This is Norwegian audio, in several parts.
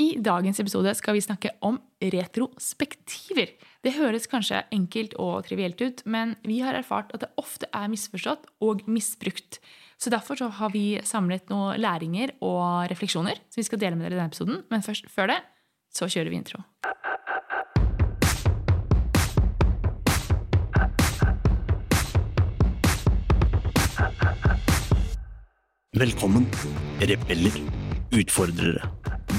I dagens episode skal vi snakke om retrospektiver. Det høres kanskje enkelt og trivielt ut, men vi har erfart at det ofte er misforstått og misbrukt. Så Derfor så har vi samlet noen læringer og refleksjoner som vi skal dele med dere i denne episoden. Men først, før det så kjører vi intro. Velkommen, rebeller, utfordrere.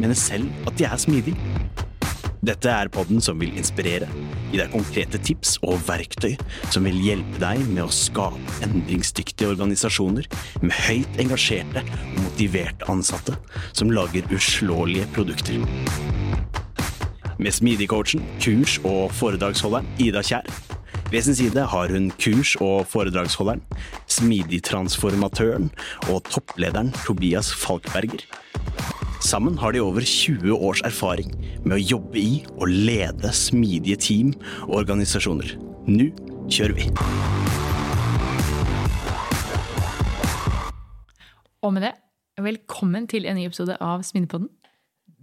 mener selv at de er smidige. Dette er podden som vil inspirere, gi deg konkrete tips og verktøy som vil hjelpe deg med å skape endringsdyktige organisasjoner med høyt engasjerte og motiverte ansatte som lager uslåelige produkter. Med smidig-coachen, kurs- og foredragsholderen Ida Kjær ved sin side har hun kurs- og foredragsholderen, smidig transformatøren og topplederen Tobias Falkberger. Sammen har de over 20 års erfaring med å jobbe i og lede smidige team og organisasjoner. Nå kjører vi! Og med det, velkommen til en ny episode av Smidepodden.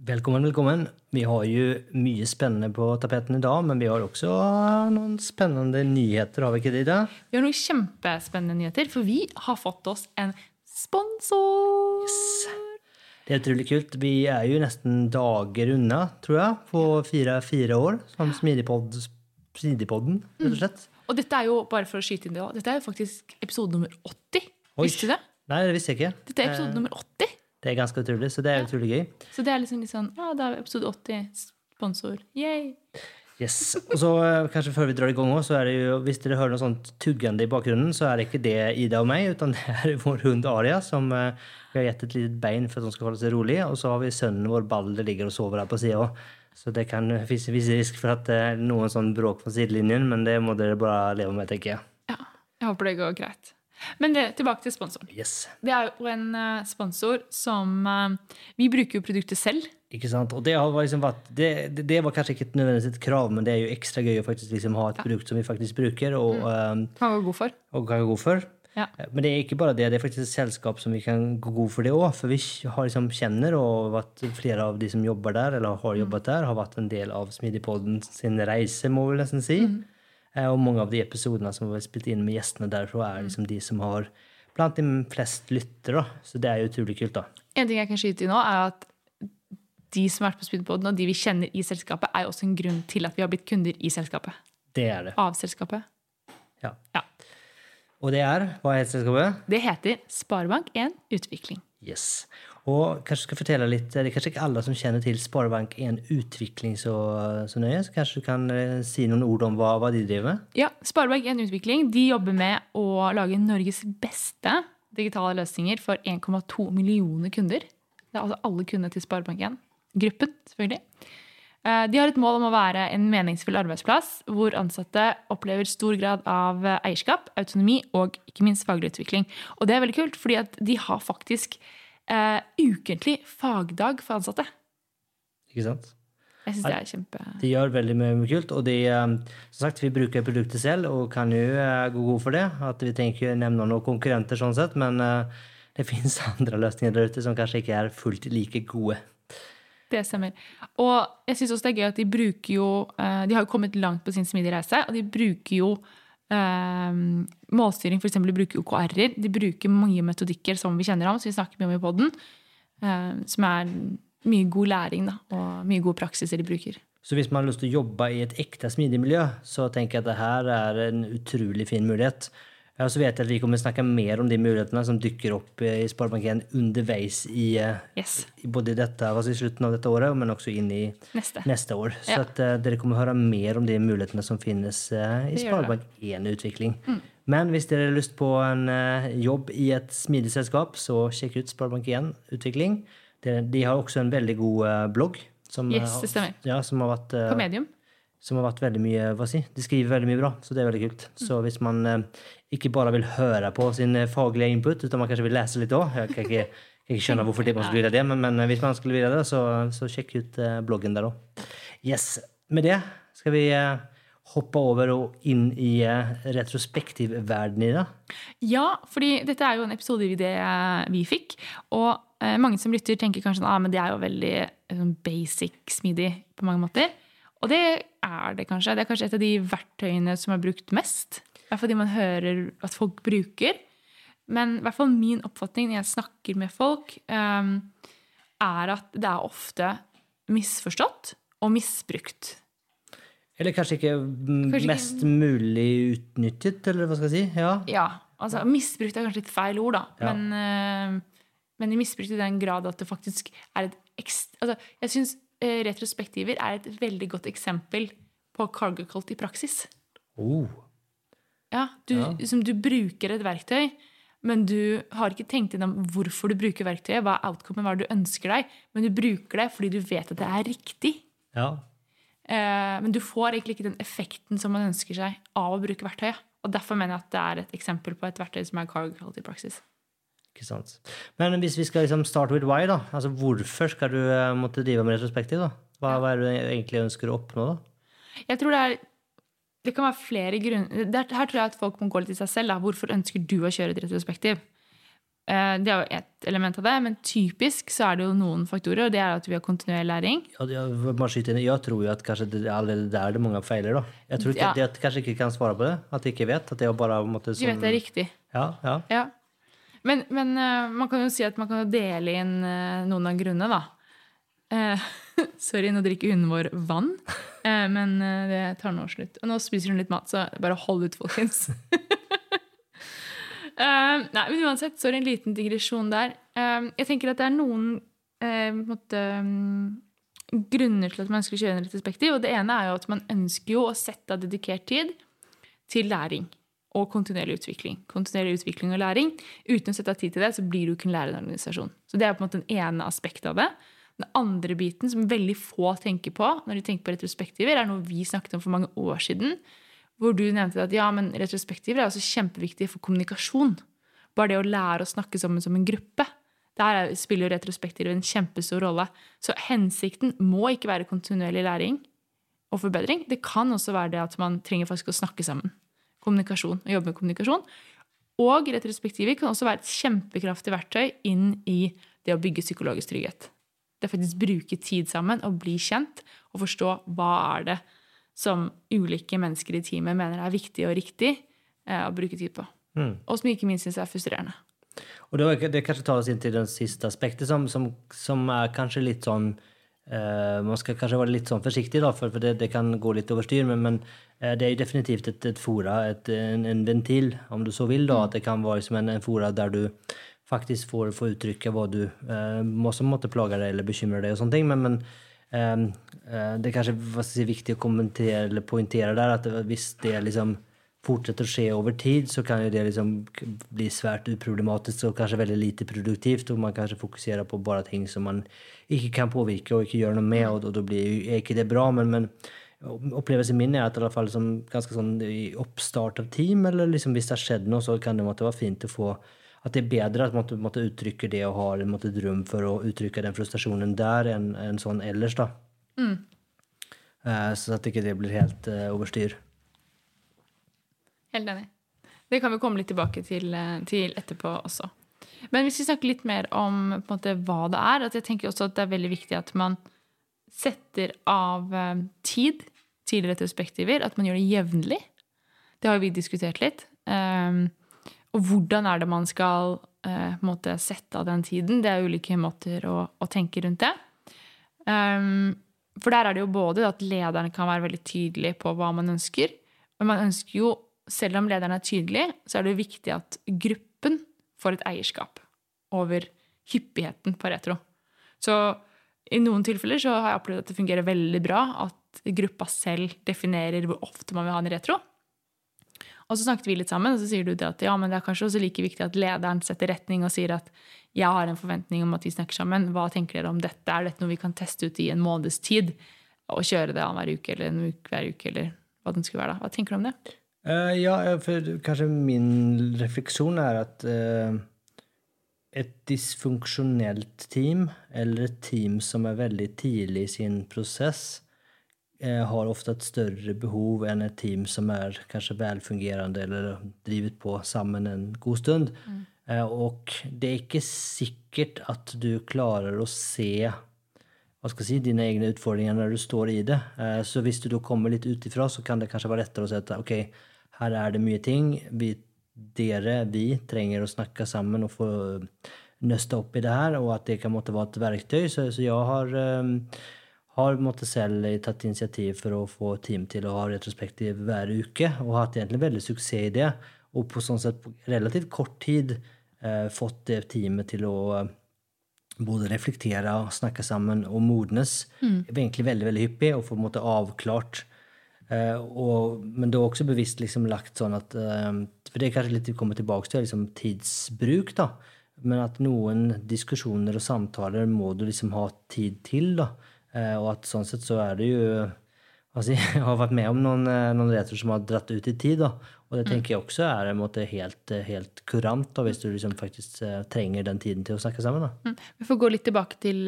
Velkommen, velkommen. Vi har jo mye spennende på tapeten i dag, men vi har også noen spennende nyheter, har vi ikke det, Ida? Vi har noen kjempespennende nyheter, for vi har fått oss en sponsor. Yes. Det er utrolig kult. Vi er jo nesten dager unna, tror jeg, på fire, fire år som Smidigpod, Smidigpodden, rett og slett. Mm. Og dette er jo, bare for å skyte inn det også, dette er jo faktisk episode nummer 80. Oi. Visste du det? Nei, det visste jeg ikke. Dette er episode Eh, nummer 80. Det er ganske utrolig, så det er utrolig gøy. Så det er liksom litt sånn, ja, det er episode 80, sponsor. Yay! Yes. Og så eh, kanskje før vi drar i gang også, så er det jo, hvis dere hører noe sånt tuggende i bakgrunnen, så er det ikke det Ida og meg, utan det er vår hund Aria, som eh, vi har gitt et lite bein for at hun skal holde seg rolig, og så har vi sønnen vår Balder ligger og sover her på sida. Så det kan finnes en viss risk for at det er noen sånn bråk på sidelinjen, men det må dere bare leve med, tenker jeg. Ja, jeg håper det går greit. Men det, tilbake til sponsoren. Yes. Det er jo en eh, sponsor som eh, Vi bruker jo produktet selv. Ikke sant? Og det har liksom vært det, det, var kanskje ikke nødvendigvis et krav, men det er jo ekstra gøy å faktisk liksom ha et produkt som vi faktisk bruker og, Mm. eh, Kan gå god for. og kan gå god for. Ja. Men det er ikke bare det, det er faktisk et selskap som vi kan gå god for det òg. For vi har liksom kjenner, og at flere av de som jobber der, eller har jobbet der, har vært en del av Smidigpodden sin reise, må vi nesten si. Eh, Og mange av de episodene som var spilt inn med gjestene derfra, er liksom de som har blant de flest lyttere. Så det er jo utrolig kult, da. En ting jeg kan skyte i nå, er at de som har vært på Speedboden, og de vi kjenner i selskapet, er jo også en grunn til at vi har blitt kunder i selskapet. Det er det. Av selskapet. Ja. Ja. Og det er Hva heter selskapet? Det heter Sparebank1 Utvikling. Yes. Og kanskje skal fortelle litt, Det er kanskje ikke alle som kjenner til Sparebank1 Utvikling så, så nøye. Så kanskje du kan eh, si noen ord om hva, hva de driver med? Ja, Sparebank1 Utvikling de jobber med å lage Norges beste digitale løsninger for 1,2 millioner kunder. Det er altså alle kundene til Sparebank1. Gruppen, selvfølgelig. Eh, De har et mål om å være en meningsfull arbeidsplass hvor ansatte opplever stor grad av eh, eierskap, autonomi og ikke minst faglig utvikling. Og det er veldig kult, fordi at de har faktisk eh, ukentlig fagdag for ansatte. Ikke sant? Jeg syns det er kjempe... De gjør veldig mye kult. Og de, eh, som sagt, vi bruker produktet selv og kan jo eh, gå god for det. At Vi tenker ikke nevne noen konkurrenter, sånn sett, men eh, det fins andre løsninger der ute som kanskje ikke er fullt like gode. Det stemmer. Og jeg syns også det er gøy at de bruker jo De har jo kommet langt på sin smidige reise, og de bruker jo eh, målstyring, f.eks. De bruker OKR-er. De bruker mange metodikker som vi kjenner om, som vi snakker mye om i poden. som er mye god læring da, og mye gode praksiser de bruker. Så hvis man har lyst til å jobbe i et ekte smidig miljø, så tenker jeg at det her er en utrolig fin mulighet. Ja, så vet jeg at vi kommer snakke mer om de mulighetene som dukker opp eh, i Sparebank1 underveis i, eh, Yes. både dette, altså i slutten av dette året, men også inn i Neste. neste år. Så Ja. at uh, dere kommer høre mer om de mulighetene som finnes uh, i Det. Sparebank1-utvikling. Men hvis dere har lyst på en uh, jobb i et smidig selskap, så sjekk ut Sparebank1-utvikling. De, de har også en veldig god blogg Som, Yes, det stemmer. Ja, som har vært På medium. Som har vært veldig mye hva si, De skriver veldig mye bra, så det er veldig kult. Så hvis man eh, ikke bare vil høre på sin eh, faglige input, men man kanskje vil lese litt òg Jeg kan ikke, kan ikke skjønne hvorfor det man skulle ville det, men, men eh, hvis man skulle ville det, så, så sjekk ut eh, bloggen der òg. Yes. Med det skal vi eh, hoppe over og inn i eh, retrospektivverdenen i det. Ja, fordi dette er jo en episodeidé vi fikk. Og mange som lytter, tenker kanskje at ah, det er jo veldig sånn basic smidig på mange måter. Og det er det kanskje. Det er kanskje et av de verktøyene som er brukt mest. I hvert fall de man hører at folk bruker. Men i hvert fall min oppfatning når jeg snakker med folk, eh, er at det er ofte misforstått og misbrukt. Eller kanskje ikke kanskje mest ikke- mulig utnyttet, eller hva skal jeg si? Ja. Ja, altså misbrukt er kanskje et feil ord, da. Ja. Men, eh, men misbrukt i den grad at det faktisk er et ekst... Altså, jeg syns eh, retrospektiver er et veldig godt eksempel på cargo cult i praksis. Oh. Ja, du, Ja. Som du bruker et verktøy, men du har ikke tenkt gjennom hvorfor du bruker verktøyet, hva er outcomen, hva er det du ønsker deg, men du bruker det fordi du vet at det er riktig. Ja. Eh, men du får egentlig ikke den effekten som man ønsker seg av å bruke verktøyet. Og Derfor mener jeg at det er et eksempel på et verktøy som er cargo cult i praksis. Ikke sant. Men hvis vi skal liksom start with why, da. Altså hvorfor skal du eh, måtte drive med retrospektiv, da? Hva, hva er det du egentlig ønsker å oppnå, da? Jeg tror det er det kan være flere grunner. Er- Her tror jeg at folk må gå litt i seg selv. Da. Hvorfor ønsker du å kjøre et retrospektiv? Eh, Det er jo ett element av det, men typisk så er det jo noen faktorer. og Det er at vi har kontinuerlig læring. Ja, jeg, tror jo at kanskje det er allerede der det mange feiler. da. Jeg tror ikke Ja. at de kanskje ikke kan svare på det. At de ikke vet. At det er bare en måte De vet det er riktig. Ja, ja. Ja. Men, men eh, man kan jo si at man kan dele inn eh, noen av grunnene, da. Eh, sorry, nå drikker hunden vår vann, eh, men eh, det tar nå slutt. Og nå spiser hun litt mat, så bare hold ut, folkens. Eh, nei, men uansett, sorry, en liten digresjon der. Jeg tenker at det er noen måte, mm, grunner til at man ønsker å kjøre en retrospektiv. Og det ene er jo at man ønsker jo å sette av dedikert tid til læring og kontinuerlig utvikling. Kontinuerlig utvikling og læring. Uten å sette av tid til det, så blir du ikke en lærende organisasjon. Så det er på en måte den ene aspektet av det. Den andre biten som veldig få tenker på når de tenker på retrospektiver, er noe vi snakket om for mange år siden. Hvor du nevnte at ja, men retrospektiver er også kjempeviktig for kommunikasjon. Bare det å lære å snakke sammen som en gruppe. Der er- spiller retrospektiver en kjempestor rolle. Så hensikten må ikke være kontinuerlig læring og forbedring. Det kan også være det at man trenger faktisk å snakke sammen. Kommunikasjon, og jobbe med kommunikasjon. Og retrospektiver kan også være et kjempekraftig verktøy inn i det å bygge psykologisk trygghet. Det er faktisk bruke tid sammen og bli kjent og forstå hva er det som ulike mennesker i teamet mener er viktig og riktig eh, å bruke tid på. Og som ikke minst synes er frustrerende. Og det, det kanskje tar oss inn til den siste aspektet, som, som, som er kanskje litt sånn Man skal kanskje være litt sånn forsiktig, da, for, det, det kan gå litt over styr. Men, men eh, det er jo definitivt et, et fora, et, en, en ventil, om du så vil. da, At det kan være som en, en fora der du faktisk får, får uttrykke hva du eh, må, som måtte plage deg eller bekymre deg. og sånne ting, men, men eh, eh, det er kanskje si, viktig å kommentere eller poengtere der at hvis det er liksom fortsetter å skje over tid, så kan jo det liksom bli svært uproblematisk og kanskje veldig lite produktivt, og man kanskje fokuserer på bare ting som man ikke kan påvirke og ikke gjøre noe med, og, da blir ikke det bra. men, men Opplevelsen min er at i alle fall som ganske sånn i oppstart av team, eller liksom hvis det har skjedd noe, så kan det måtte være fint å få at det er bedre at man måtte, uttrykke det og har måtte, et rom for å uttrykke den frustrasjonen der enn en sånn ellers. da. Eh, så at ikke det blir helt uh, overstyr. Helt enig. Det kan vi komme litt tilbake til, eh, til etterpå også. Men hvis vi snakker litt mer om måte, hva det er at Jeg tenker også at det er veldig viktig at man setter av eh, tid til retrospektiver. At man gjør det jevnlig. Det har vi diskutert litt. Um, og hvordan er det man skal uh, måte sette av den tiden? Det er ulike måter å, å tenke rundt det. Um, for der er det jo både at lederen kan være veldig tydelig på hva man ønsker, men man ønsker jo, selv om lederen er tydelig, så er det viktig at gruppen får et eierskap over hyppigheten på retro. Så i noen tilfeller så har jeg opplevd at det fungerer veldig bra at gruppa selv definerer hvor ofte man vil ha en retro. Og så snakket vi litt sammen, og så sier du det at ja, men det er kanskje også like viktig at lederen setter retning og sier at jeg har en forventning om at vi snakker sammen. Hva tenker dere om dette? Er dette noe vi kan teste ut i en måneds tid? Og kjøre det annenhver uke eller en uke hver uke, eller hva den skulle være da. Hva tenker du om det? Eh, ja, for kanskje min refleksjon er at uh, et dysfunksjonelt team, eller et team som er veldig tidlig i sin prosess, uh, har ofte et større behov enn et team som er kanskje velfungerende eller drivet på sammen en god stund. Eh, og det er ikke sikkert at du klarer å se hva skal jeg si, dine egne utfordringer når du står i det. Eh, Så hvis du da kommer litt utifra, så kan det kanskje være lettere å si at ok, her er det mye ting. Vi, dere, vi, trenger å snakke sammen og få nøste opp i det her, og at det kan måtte være et verktøy. Så, så jeg har, eh, har måtte selv tatt initiativ for å få team til å ha retrospektiv hver uke, og hatt egentlig veldig suksess i det. Og på sånn sett på relativt kort tid eh, fått det teamet til å eh, både reflektere, snakke sammen og modnes egentlig veldig veldig hyppig og få måtte avklart. Eh, og, men er også bevisst liksom lagt sånn at eh, For det er kanskje litt vi kommer tilbake til, liksom tidsbruk. da, Men at noen diskusjoner og samtaler må du liksom ha tid til. da, eh, Og at sånn sett så er det jo altså, Jeg har vært med om noen, noen retroer som har dratt ut i tid. da, Og det tenker jeg også er en måte helt, helt kurant, da, hvis du liksom faktisk trenger den tiden til å snakke sammen. da. Mm. Vi får gå litt tilbake til,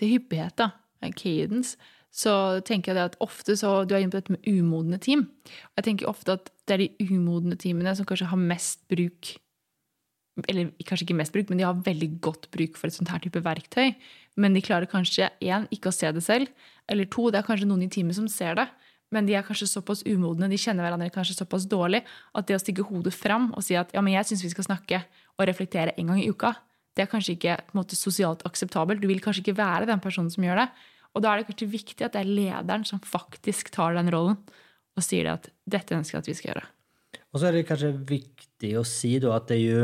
til hyppighet, da. Cadence. Så tenker jeg at ofte så, Du er inne på dette med umodne team. Jeg tenker ofte at det er de umodne teamene som kanskje har mest bruk Eller kanskje ikke mest bruk, men de har veldig godt bruk for et sånt her type verktøy. Men de klarer kanskje én, ikke å se det selv. Eller to, det er kanskje noen i teamet som ser det. Men de er kanskje såpass umodne, de kjenner hverandre kanskje såpass dårlig at det å stikke hodet fram og si at ja, men jeg syns vi skal snakke og reflektere en gang i uka, det er kanskje ikke på en måte, sosialt akseptabelt. Du vil kanskje ikke være den personen som gjør det. Og da er det kanskje viktig at det er lederen som faktisk tar den rollen og sier det at dette ønsker jeg at vi skal gjøre. Og så er det kanskje viktig å si da at det er jo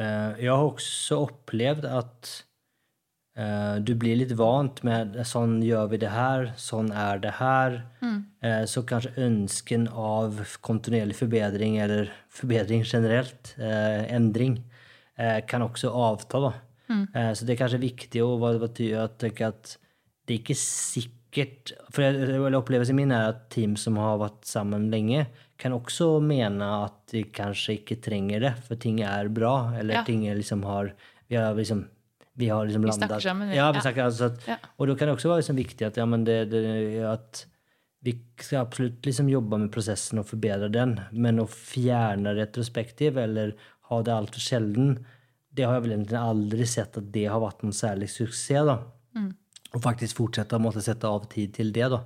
eh, Jeg har også opplevd at eh, du blir litt vant med sånn gjør vi det her, sånn er det her. Eh, så kanskje ønsken av kontinuerlig forbedring, eller forbedring generelt, eh, endring, eh, kan også avta. da. Eh, så det er kanskje viktig å tenke at det er ikke sikkert For opplevelsen min er at team som har vært sammen lenge, kan også mene at de kanskje ikke trenger det, for ting er bra, eller Ja. ting er liksom har Vi har liksom vi har liksom Vi landet snakker sammen. Ja, vi Ja. altså at, Ja. Og da kan det også være liksom viktig at, ja, men det, det, at vi skal absolutt liksom jobbe med prosessen og forbedre den, men å fjerne retrospektiv eller ha det altfor sjelden, det har jeg vel egentlig aldri sett at det har vært noen særlig suksess. da. Og faktisk fortsette å måtte sette av tid til det. da.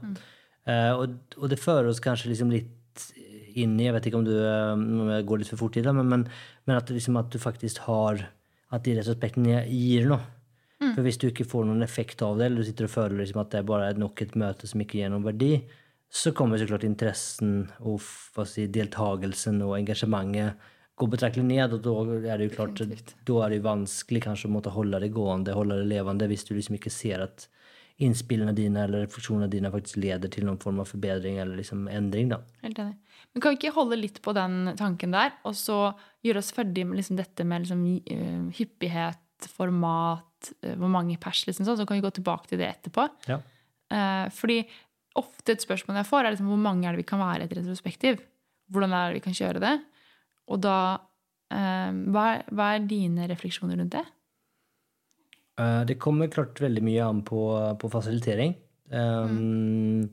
Eh, og, og det fører oss kanskje liksom litt inn i Jeg vet ikke om du eh, om jeg går litt for fort i det, men, men, men at, liksom, at du faktisk har At de retrospektene gir noe. For hvis du ikke får noen effekt av det, eller du sitter og føler liksom at det bare er nok et møte som ikke gir noen verdi, så kommer så klart interessen og si, deltakelsen og engasjementet gå betraktelig ned. Og da er det jo klart, da er det jo vanskelig kanskje å måtte holde det gående, holde det levende, hvis du liksom ikke ser at innspillene dine eller refleksjonene dine faktisk leder til noen form av forbedring eller liksom endring. da. Helt enig. Men kan vi ikke holde litt på den tanken der, og så gjøre oss ferdig med liksom dette med liksom, eh, hyppighet, format, eh, hvor mange pers, liksom sånn, så kan vi gå tilbake til det etterpå. Ja. Eh, fordi ofte et spørsmål jeg får, er liksom, hvor mange er det vi kan være i et retrospektiv? Hvordan er det vi kan kjøre det? Og da eh, hva, er, hva er dine refleksjoner rundt det? Eh, Det kommer klart veldig mye an på, på fasilitering. Um,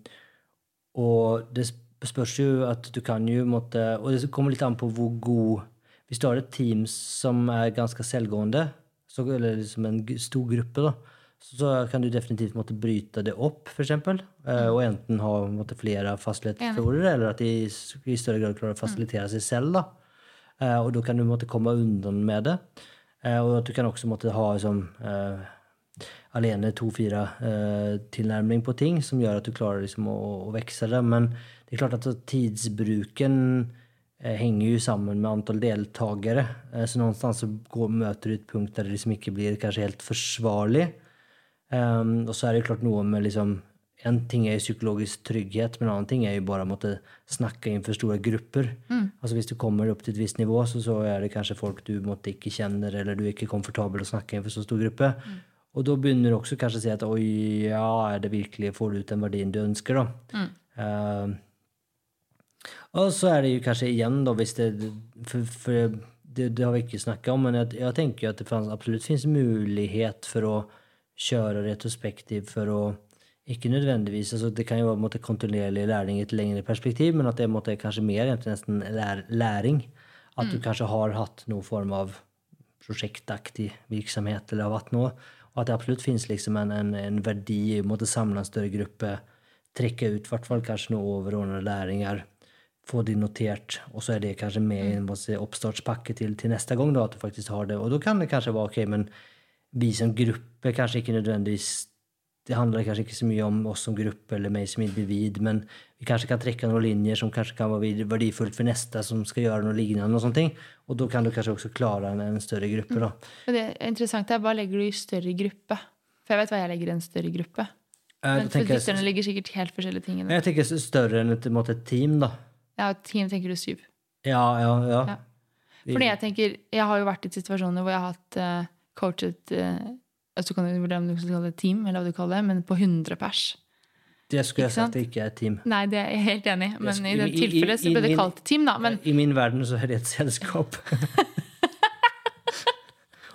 Og det spørs jo at du kan jo måtte Og det kommer litt an på hvor god Hvis du har et team som er ganske selvgående, så, eller liksom en stor gruppe, da, så kan du definitivt måtte bryte det opp, f.eks. Mm. og enten ha måtte, flere fasilitatorer, eller at de i i større grad klarer å fasilitere seg selv. da. Eh, og da kan du måtte komme unna med det. Eh, og at du kan også måtte ha liksom, eh, alene to-fire eh, tilnærming på ting, som gjør at du klarer liksom, å, å vekse det. Men det er klart at tidsbruken henger jo sammen med antall deltakere. Eh, så någonstans så går, møter du et punkt der det liksom ikke blir kanskje helt forsvarlig. Um, og så er det klart noe med liksom en ting er jo psykologisk trygghet, men en annen ting er jo bare å måtte snakke innenfor store grupper. Altså Hvis du kommer opp til et visst nivå, så, så er det kanskje folk du måtte ikke kjenner, eller du er ikke komfortabel å snakke innenfor så stor gruppe. Og da begynner du også kanskje å si at oi, ja, er det virkelig, får du ut den verdien du ønsker, da? Eh, og så er det jo kanskje igjen, da, hvis det For, for det, det har vi ikke snakka om, men jeg, jeg tenker jo at det absolutt finnes mulighet for å kjøre retrospektiv for å ikke nødvendigvis, altså Det kan jo være måte, kontinuerlig læring i et lengre perspektiv, men at det måtte, kanskje mer nesten lær, læring. At du kanskje har hatt noen form av prosjektaktig virksomhet, eller har hatt noe. Og at det absolutt finnes liksom en, en, en verdi i å samle en større gruppe, trekke ut hvert fall kanskje noen overordnede læringer, få de notert, og så er det kanskje med i en måte, oppstartspakke til, til neste gang. da, at du faktisk har det. Og da kan det kanskje være ok, men vi som gruppe kanskje ikke nødvendigvis det handler kanskje ikke så mye om oss som gruppe eller meg som individ, men vi kanskje kan trekke noen linjer som kanskje kan være verdifullt for neste som skal gjøre noe lignende. Og sånne ting. Og da kan du kanskje også klare en, en større gruppe. da. Mm. det er interessant er, Hva legger du i større gruppe? For jeg vet hva jeg legger i en større gruppe. Eh, Men lytterne jeg, ligger sikkert helt forskjellige ting jeg tenker større enn et, en måte, et team, da. Ja, et team tenker du syv. Ja, ja, ja. Ja. Fordi jeg tenker, jeg har jo vært i situasjoner hvor jeg har hatt uh, coachet eh, altså, kan du vurdere om du skal kalle det team, eller hva du kaller det, men på 100 pers. Det skulle jeg sagt det ikke er team. Nei, det er jeg helt enig men skulle, i det i- det tilfellet så ble det kalt team, da. Men I min verden så er det et selskap.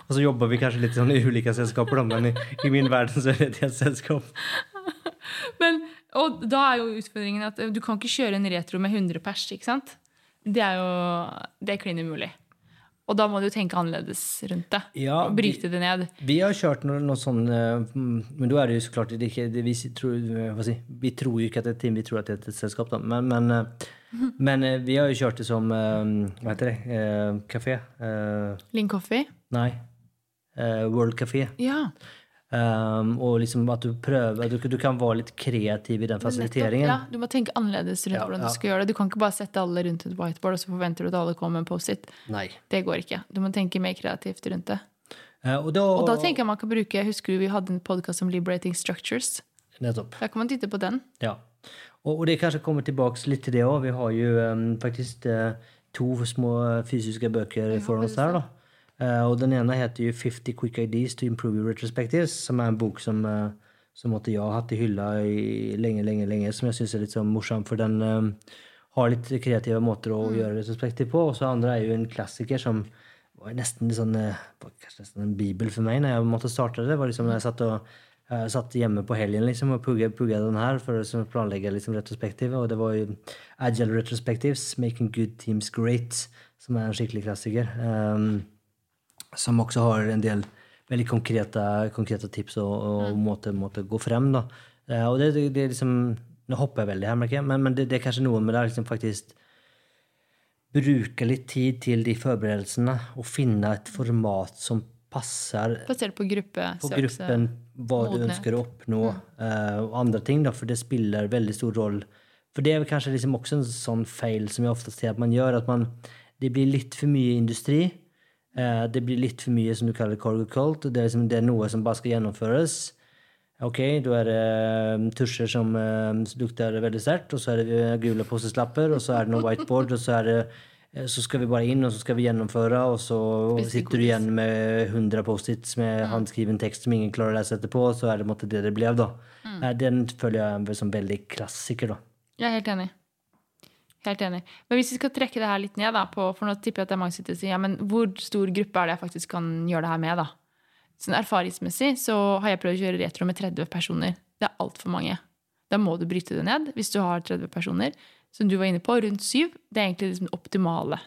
Og så jobber vi kanskje litt sånn i ulike selskaper, da, men i, i min verden så er det et selskap. Men, og da er jo utfordringen at du kan ikke kjøre en retro med 100 pers. ikke sant? Det er jo det er klin umulig. Og da må du tenke annerledes rundt det. Ja, og bryte det ned. Vi har kjørt noe, noe sånn eh, Men da er det jo så klart det ikke, det, vi, tror, eh, si, vi tror jo ikke at det er et team, vi tror at det er et selskap. Da. Men, men, eh, men vi har jo kjørt det som Hva heter det? Kafé? Link Coffee. nei. World Café. Ja. Um, og liksom at du prøver du, du kan være litt kreativ i den fasiliteringen. Ja, du må tenke annerledes rundt Ja, hvordan ja. du skal gjøre det. Du kan ikke bare sette alle rundt et whiteboard og så forventer du at alle kommer med en Post-It. Det går ikke. Du må tenke mer kreativt rundt det. Uh, og da, Og da tenker jeg man kan bruke Husker du vi hadde en podkast om Liberating Structures. Nettopp. Da kan man titte på den. Ja. Og, og det kanskje kommer tilbake litt til det òg. Vi har jo um, faktisk uh, to små fysiske bøker foran oss her. da. Eh, og den ene heter jo 50 Quick Ideas to Improve Your Retrospectives, som er en bok som, eh, som måtte jeg har hatt i hylla i lenge, lenge, lenge, som jeg syns er litt sånn morsom, for den eh, har litt kreative måter å gjøre retrospektiv på. Og så andre er jo en klassiker som var nesten sånn kanskje nesten en bibel for meg når jeg måtte starte det. var liksom når jeg satt og jeg satt hjemme på helgen liksom, og pugga, den her for å liksom planlegge liksom, retrospektivet. Og det var jo Agile Retrospectives, 'Making Good Teams Great', som er en skikkelig klassiker. Um, som også har en del veldig konkrete, konkrete tips og, og måter, måter å gå frem. Da. Eh, og det, det, det er liksom Nå hopper jeg veldig her, merker jeg, men, men det, det er kanskje noe med det liksom faktisk bruke litt tid til de forberedelsene og finne et format som passer Basert på gruppe. på gruppen, hva du ønsker å oppnå, eh, og andre ting, da, for det spiller veldig stor rolle. For det er kanskje liksom også en sånn feil som jeg ofte ser at man gjør, at man, det blir litt for mye industri. Eh, det blir litt for mye som du kaller cargo cult. Det er, liksom, det er noe som bare skal gjennomføres. Ok, da er eh, tusjer som eh, lukter veldig sterkt, og så er det gule post-it-lapper, og så er det noe whiteboard, og så det så skal vi bare inn, og så skal vi gjennomføre, og så sitter du igjen med 100 Post-its med håndskriven tekst som ingen klarer å lese etterpå, og så er det måtte, det det ble, da. Mm. Den føler jeg er sånn veldig klassiker, da. Jeg er helt enig. Helt enig. Men hvis vi skal trekke det her litt ned, da, på, for nå tipper jeg at det er mange som sitter og sier ja, men hvor stor gruppe er det jeg faktisk kan gjøre det her med? da? Sånn Erfaringsmessig så har jeg prøvd å kjøre retro med 30 personer. Det er altfor mange. Da må du bryte det ned hvis du har 30 personer. Som du var inne på, rundt syv. Det er egentlig liksom det optimale.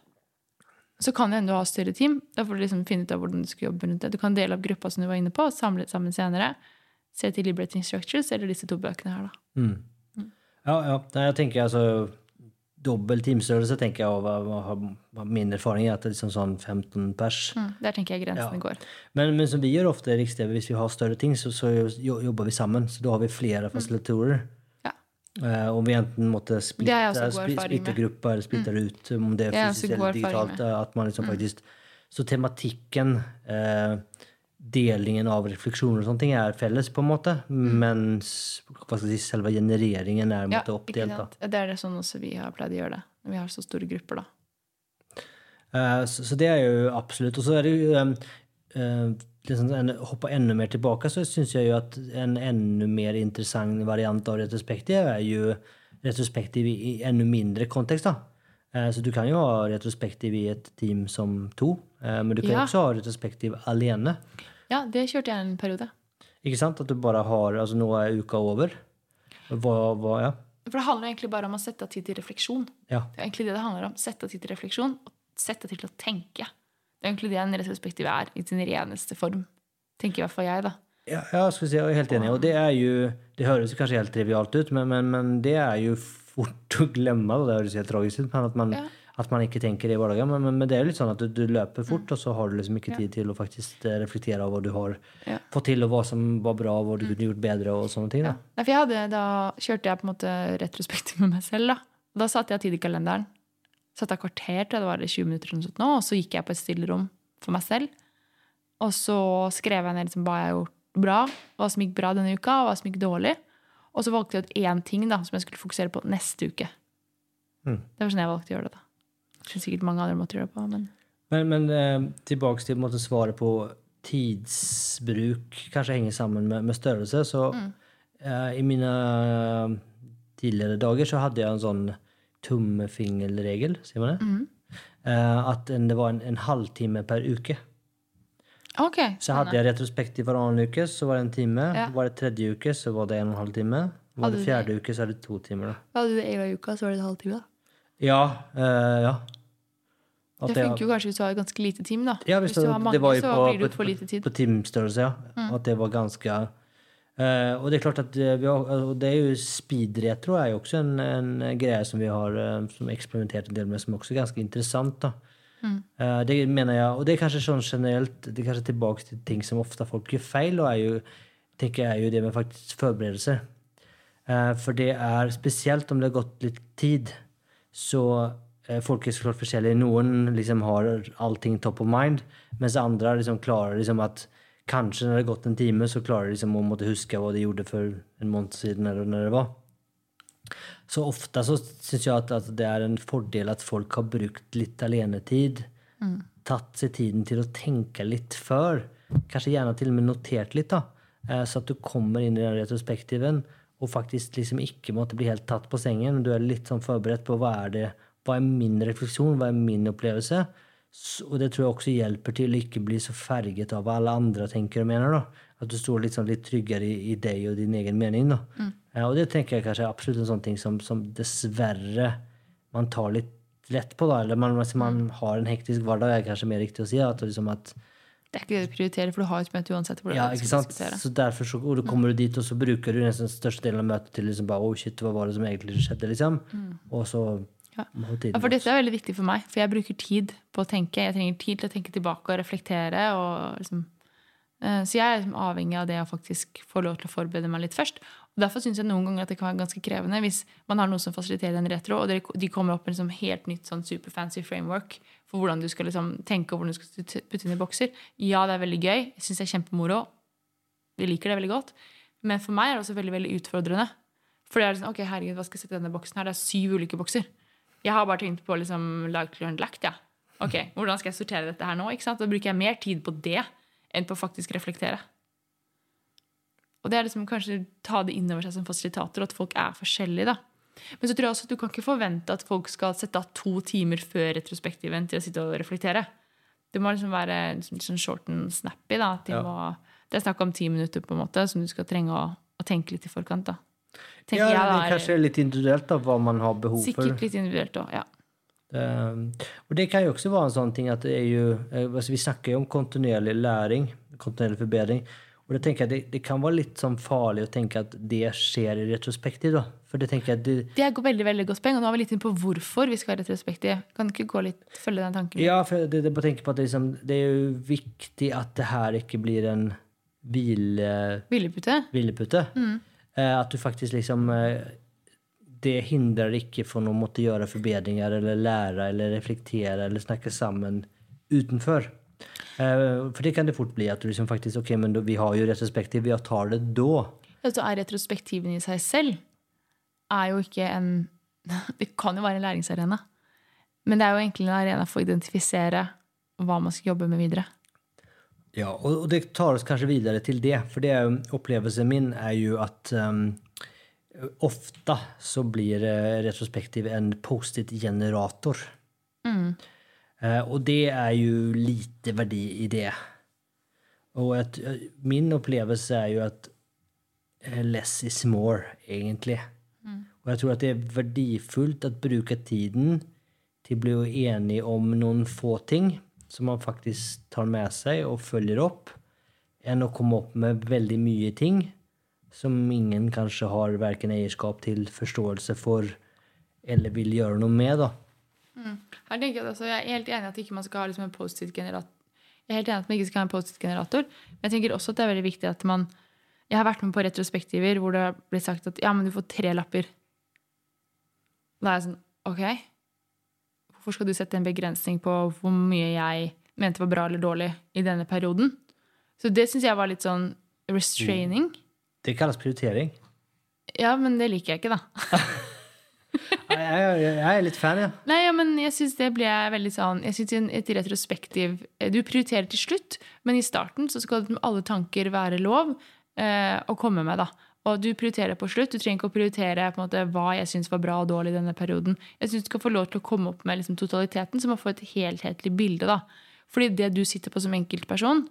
Så kan det hende du har større team. Da får du liksom finne ut av hvordan du skal jobbe rundt det. Du kan dele opp gruppa som du var inne på, og samle det sammen senere. Se til Liberating Structures eller disse to bøkene her, da. Ja, ja. Nei, Jeg tenker altså Dobbel teamstørrelse tenker jeg og min erfaring er at det er liksom sånn 15 pers. Mm, der tenker jeg grensene Ja. går. Men, men som vi gjør ofte i Riks-TV, hvis vi har større ting, så, så jobber vi sammen. Så da har vi flere fasilitatorer. Ja. Uh, om vi enten måtte splitte, splitte. Mm. grupper eller splitte mm. ut, om det er fysisk eller digitalt. At man liksom faktisk Så tematikken eh, delingen av refleksjoner og sånne ting er felles, på en måte. Mens hva skal si, selve genereringen er Mm. Ja, oppdelt. Det er det sånn også vi har pleid å gjøre det. Når vi har så store grupper, da. Uh, Så, så det er jo absolutt. Og så er det jo um, uh, liksom en, Hoppa enda mer tilbake, så syns jeg jo at en enda mer interessant variant av retrospektiv er jo retrospektiv i, i enda mindre kontekst. da. Eh, Så du kan jo ha retrospektiv i et team som to, eh, men du kan jo Ja. også ha retrospektiv alene. Ja, det kjørte jeg en periode. Ikke sant? At du bare har Altså, nå er uka over. Hva, hva Ja. For det handler egentlig bare om å sette av tid til refleksjon. ja. Det er egentlig det det handler om. Sette av tid til refleksjon og sette av tid til å tenke. Det er egentlig det en retrospektiv er i sin reneste form. Tenker i hvert fall jeg, da. Ja, vi si, jeg er helt enig. Og det er jo Det høres kanskje helt trivialt ut, men, men, men det er jo fort å glemme. det. Det høres helt tragisk ut, men at man, Ja. at man ikke tenker det i hverdagen. Men, men, men det er jo litt sånn at du, du løper fort, og så har du liksom ikke tid til å faktisk eh, reflektere over hva du har fått til, og hva som var bra, og hva du kunne gjort bedre, og sånne ting. Da. Nei, for jeg hadde, da kjørte jeg på en måte retrospektiv med meg selv. Da Og da satte jeg tid i kalenderen. Satte av kvarter, til det var, 20 minutter, eller noe sånt nå, og så gikk jeg på et stillerom for meg selv. Og så skrev jeg ned liksom hva jeg har gjort bra, hva som gikk bra denne uka, og hva som gikk dårlig. Og så valgte jeg ut én ting da, som jeg skulle fokusere på neste uke. Mm. Det var sånn jeg valgte å gjøre det. da. Det synes sikkert mange andre måter å gjøre det på, men Men, men eh, tilbake til måte, svaret på tidsbruk kanskje henger sammen med, med størrelse. Så eh, i mine eh, tidligere dager så hadde jeg en sånn tommefingerregel, sier man det? Eh, at en, det var en, en halvtime per uke. OK. Så hadde jeg retrospektiv hver annen uke, så var det en time. Ja. Var det tredje uke, så var det en og en halv time. Var det fjerde uke, så er det to timer. Da. Hadde du det en gang i uka, så var det en halvtime. da. Ja. eh, ja. At Det funker jo kanskje hvis du har et ganske lite team. da. Ja, hvis hvis du har mange, jo så på- blir det på- for lite tid. På teamstørrelse, ja. Mm. At det var ganske eh, Og det er klart at eh, vi har, det er jo speedretro er jo også en, en greie som vi har som eksperimentert en del med, som også er ganske interessant. da. Mm. Uh, det mener jeg, og det er kanskje sånn generelt det er kanskje tilbake til ting som ofte folk gjør feil, og er jo, tenker jeg er jo det med faktisk forberedelser. Uh, for det er spesielt om det har gått litt tid, så uh, folk er så klart forskjellige. Noen liksom har allting top of mind, mens andre liksom klarer liksom at kanskje når det har gått en time, så klarer de liksom å måtte huske hva de gjorde for en måned siden, eller når det var. Så ofte så syns jeg at, at det er en fordel at folk har brukt litt alenetid. Tatt seg tiden til å tenke litt før. Kanskje gjerne til og med notert litt, da. Eh, Så at du kommer inn i den retrospektiven og faktisk liksom ikke måtte bli helt tatt på sengen. Du er litt sånn forberedt på hva er det hva er min refleksjon, hva er min opplevelse. Og det tror jeg også hjelper til å ikke bli så ferget av hva alle andre tenker og mener. da. At du står litt, sånn, litt tryggere i, i deg og din egen mening. da. Eh, og det tenker jeg kanskje er absolutt en sånn ting som, som dessverre man tar litt lett på. da, Eller man, hvis man har en hektisk hverdag, er kanskje mer riktig å si. At, liksom at Det er ikke det du prioriterer, for du har et møte uansett. hvor ja, du ikke skal sant? Så derfor så, og du kommer du dit, og så bruker du nesten største delen av møtet til liksom bare, oh shit, hva var det som egentlig skjedde, liksom? Og så Ja. Ja, for dette er veldig viktig for meg, for jeg bruker tid på å tenke. Jeg trenger tid til å tenke tilbake og reflektere. Og liksom, så jeg er avhengig av det å faktisk få lov til å forberede meg litt først. Og Derfor syns jeg noen ganger at det kan være ganske krevende hvis man har noe som fasiliterer en retro, og de kommer opp med liksom helt nytt sånn superfancy framework for hvordan du skal liksom tenke og hvordan du skal putte inn i bokser. Ja, det er veldig gøy. Jeg syns det er kjempemoro. Vi liker det veldig godt. Men for meg er det også veldig veldig utfordrende. For det er liksom, ok, herregud, hva skal jeg sette i denne boksen her? Det er syv ulike bokser. Jeg har bare tenkt på liksom like, learned, lagt, ja. Ok, hvordan skal jeg sortere dette her nå? ikke sant? Da bruker jeg mer tid på det enn på å faktisk reflektere. Og det er liksom kanskje ta det inn over seg som fasilitator, at folk er forskjellige. da. Men så tror jeg også at du kan ikke forvente at folk skal sette av to timer før retrospektiven til å sitte og reflektere. Det må liksom være sånn, sånn short and snappy. da. De Ja. må, det er snakk om ti minutter på en måte, som du skal trenge å, å tenke litt i forkant. da. Tenker Ja, jeg da, er kanskje litt individuelt da, hva man har behov for. Sikkert litt individuelt òg, ja. Um, og det kan jo også være en sånn ting at det er jo eh, altså Vi snakker jo om kontinuerlig læring, kontinuerlig forbedring. Og det tenker jeg det, det kan være litt sånn farlig å tenke at det skjer i retrospektiv. da. For det tenker jeg det, Det er veldig veldig godt poeng, og nå er vi litt inne på hvorfor vi skal være retrospektiv. Kan ikke gå litt, følge den tanken? Ja, for det, det, tenker på at det, liksom, det er jo viktig at det her ikke blir en hvile, Hvilepute? hvilepute. Eh, at du faktisk liksom eh, Det hindrer ikke från å måtte gjøre forbedringer eller lære eller reflektere eller snakke sammen utenfor. Eh, For det kan det fort bli at du liksom faktisk Ok, men då, vi har jo retrospektiv, vi tar det da. Altså er retrospektiven i seg selv er jo ikke en Det kan jo være en læringsarena. Men det er jo egentlig en arena for å identifisere hva man skal jobbe med videre. Ja, og, og det tar oss kanskje videre til det. For det er jo- opplevelsen min er jo at um, ofte så blir eh, retrospektiv en Post-it-generator. Mm. og det er jo lite verdi i det. Og at, eh, min opplevelse er jo at eh, less is more, egentlig. Og jeg tror at det er verdifullt å bruke tiden til å bli enig om noen få ting som man faktisk tar med seg og følger opp, enn å komme opp med veldig mye ting som ingen kanskje har verken eierskap til, forståelse for eller vil gjøre noe med. da. Her tenker Jeg jeg er helt enig at ikke man skal ha liksom en Post-It-generator. Jeg er helt enig at man ikke skal ha en Post-It-generator, men jeg tenker også at det er veldig viktig at man Jeg har vært med på retrospektiver hvor det blir sagt at ja, men du får tre lapper. Da er jeg sånn OK. Hvorfor skal du sette en begrensning på hvor mye jeg mente var bra eller dårlig i denne perioden? Så det syns jeg var litt sånn restraining. Det kalles prioritering. Ja, men det liker jeg ikke, da. Jeg, jeg, jeg er litt fan, ja. Nei, ja, men jeg syns det ble veldig sånn Jeg synes et retrospektiv Du prioriterer til slutt, men i starten så skal alle tanker være lov eh, å komme med, da. Og du prioriterer på slutt. Du trenger ikke å prioritere på en måte, hva jeg syns var bra og dårlig i denne perioden. Jeg syns du skal få lov til å komme opp med liksom, totaliteten, så man får et helhetlig bilde. da. Fordi det du sitter på som enkeltperson,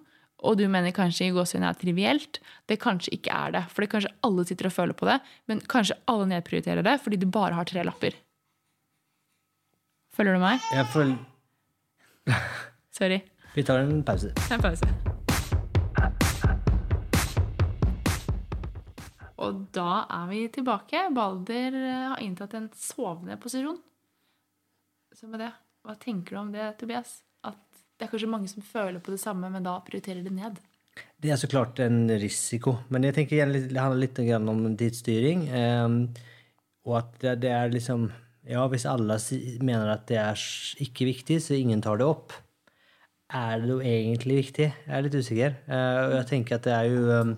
og du mener kanskje i gåsehudene er trivielt, det kanskje ikke er det. For kanskje alle sitter og føler på det, men kanskje alle nedprioriterer det fordi du bare har tre lapper. Følger du meg? Jeg følger Sorry. Vi tar en pause. En pause. Og da er vi tilbake. Balder eh, har inntatt en sovende posisjon. Så med det, hva tenker du om det, Tobias? Det er kanskje mange som føler på det samme, men da prioriterer det ned? Det er så klart en risiko, men jeg tenker det handler litt om tidsstyring. ehm, og at det, er liksom Ja, hvis alle mener at det er ikke viktig, så ingen tar det opp, er det jo egentlig viktig? Jeg er litt usikker. Eh, og jeg tenker at det er jo ehm,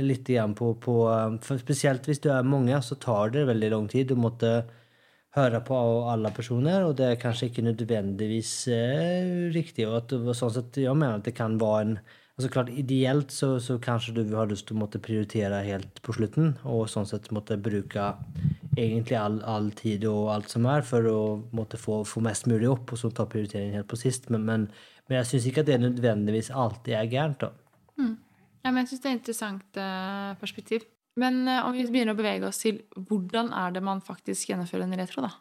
litt igjen på, på ehm, Spesielt hvis du er mange, så tar det veldig lang tid. Du måtte høre på alle personer, og det er kanskje ikke nødvendigvis eh, riktig. Og at, sånn sett, jeg mener at det kan være en altså klart Ideelt så, så kanskje du har lyst til å måtte prioritere helt på slutten, og sånn sett måtte bruke egentlig all, all tid og alt som er, for å måtte få, få mest mulig opp, og så ta prioriteringen helt på sist. Men, men, men jeg syns ikke at det nødvendigvis alltid er gærent. da. Ja, men jeg syns det er et interessant eh, perspektiv. Men eh, om vi begynner å bevege oss til hvordan er det man faktisk gjennomfører en retro, da?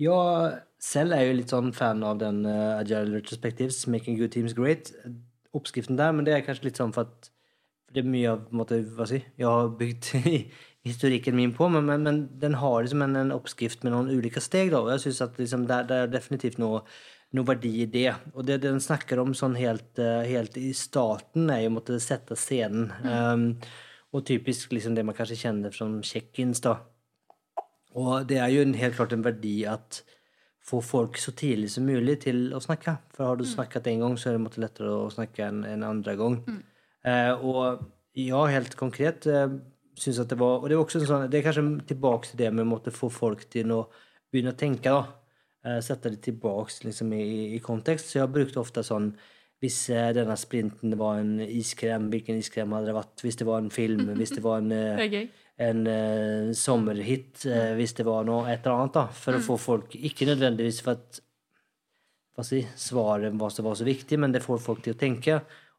Ja, selv er jeg jo litt sånn fan av den uh, Agile Retrospectives, Making Good Teams Great. Oppskriften der, men det er kanskje litt sånn for at det er mye av måte, hva si, jeg har bygd historikken min på, men, men, men den har liksom en, en oppskrift med noen ulike steg. da, og jeg synes at liksom, det, det er definitivt noe, noe verdi i det. Og det den snakker om sånn helt, eh, helt i starten, er jo å måtte sette scenen. Um, og typisk liksom det man kanskje kjenner som check-ins. da. Og det er jo en, helt klart en verdi at få folk så tidlig som mulig til å snakke. For har du snakket en gang, så er det lettere å snakke en, en andre gang. Eh, og ja, helt konkret eh, syns at det var Og det er også en sånn, det er kanskje tilbake til det med å måtte få folk til å begynne å tenke. da. Eh, sette det tilbake liksom, i, i kontekst. Så jeg brukte ofte sånn hvis eh, denne sprinten var en iskrem, hvilken iskrem hadde det vært? Hvis det var en film, hvis det var en eh, Det en uh, sommerhit uh, hvis det var noe et eller annet, da, for å få folk Ikke nødvendigvis for at si, svaret var så, var så viktig, men det får folk til å tenke.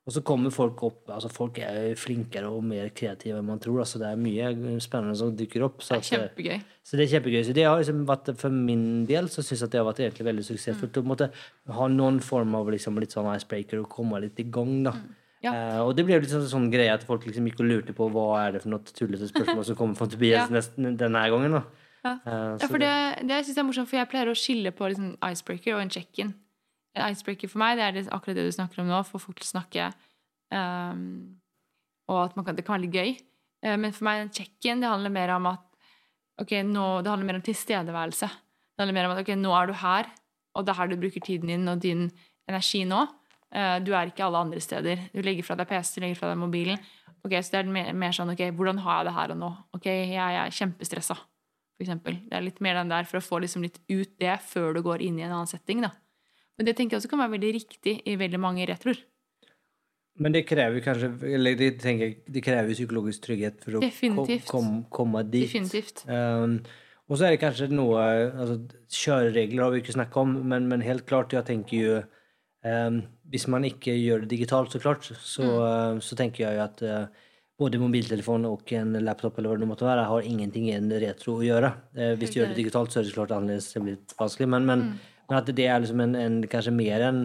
Og så kommer folk opp altså Folk er jo flinkere og mer kreative enn man tror. altså Det er mye spennende som dukker opp. Så, Det er eh, kjempegøy. så det er kjempegøy. Så det har liksom vært, For min del så syns jeg at det har vært egentlig veldig suksessfullt. å måtte ha noen form av liksom, litt sånn icebreaker og komme litt i gang. da. Ja. Uh, og det ble jo litt sånn, sånn greie at folk liksom gikk og lurte på hva er det for noe tullete spørsmål som kommer fra Tobias Ja. nesten denne gangen. da. Ja. uh, Ja, for det, det synes jeg er morsomt, for jeg pleier å skille på liksom icebreaker og en check-in. En icebreaker for meg det er akkurat det du snakker om nå, få folk til å snakke. Um, og at kan, det kan være litt gøy. Uh, men for meg den check-in det handler mer om at okay, nå, det handler mer om tilstedeværelse. Det handler mer om at ok, nå er du her, og det er her du bruker tiden din og din energi nå. Uh, Du er ikke alle andre steder. Du legger fra deg PC, du legger fra deg mobilen. Ok, Så det er mer, mer sånn ok, hvordan har jeg det her og nå? Ok, jeg er kjempestressa, for eksempel. Det er litt mer den der for å få liksom litt ut det før du går inn i en annen setting, da. Men det tenker jeg også kan være veldig riktig i veldig mange retroer. Men det krever kanskje Eller det, tenker det krever psykologisk trygghet for å kom, kom, komme dit. Definitivt. Um, og så er det kanskje noe altså, Kjøreregler har vi ikke snakket om, men, men helt klart, jeg tenker jo um, Hvis man ikke gjør det digitalt, så klart, så, mm. så tenker jeg jo at uh, både mobiltelefon og en laptop eller hva det måtte være, har ingenting i en retro å gjøre. Uh, hvis du gjør det digitalt, så er det så klart annerledes. Det blir vanskelig. Men, men, men at det er liksom en, en kanskje mer enn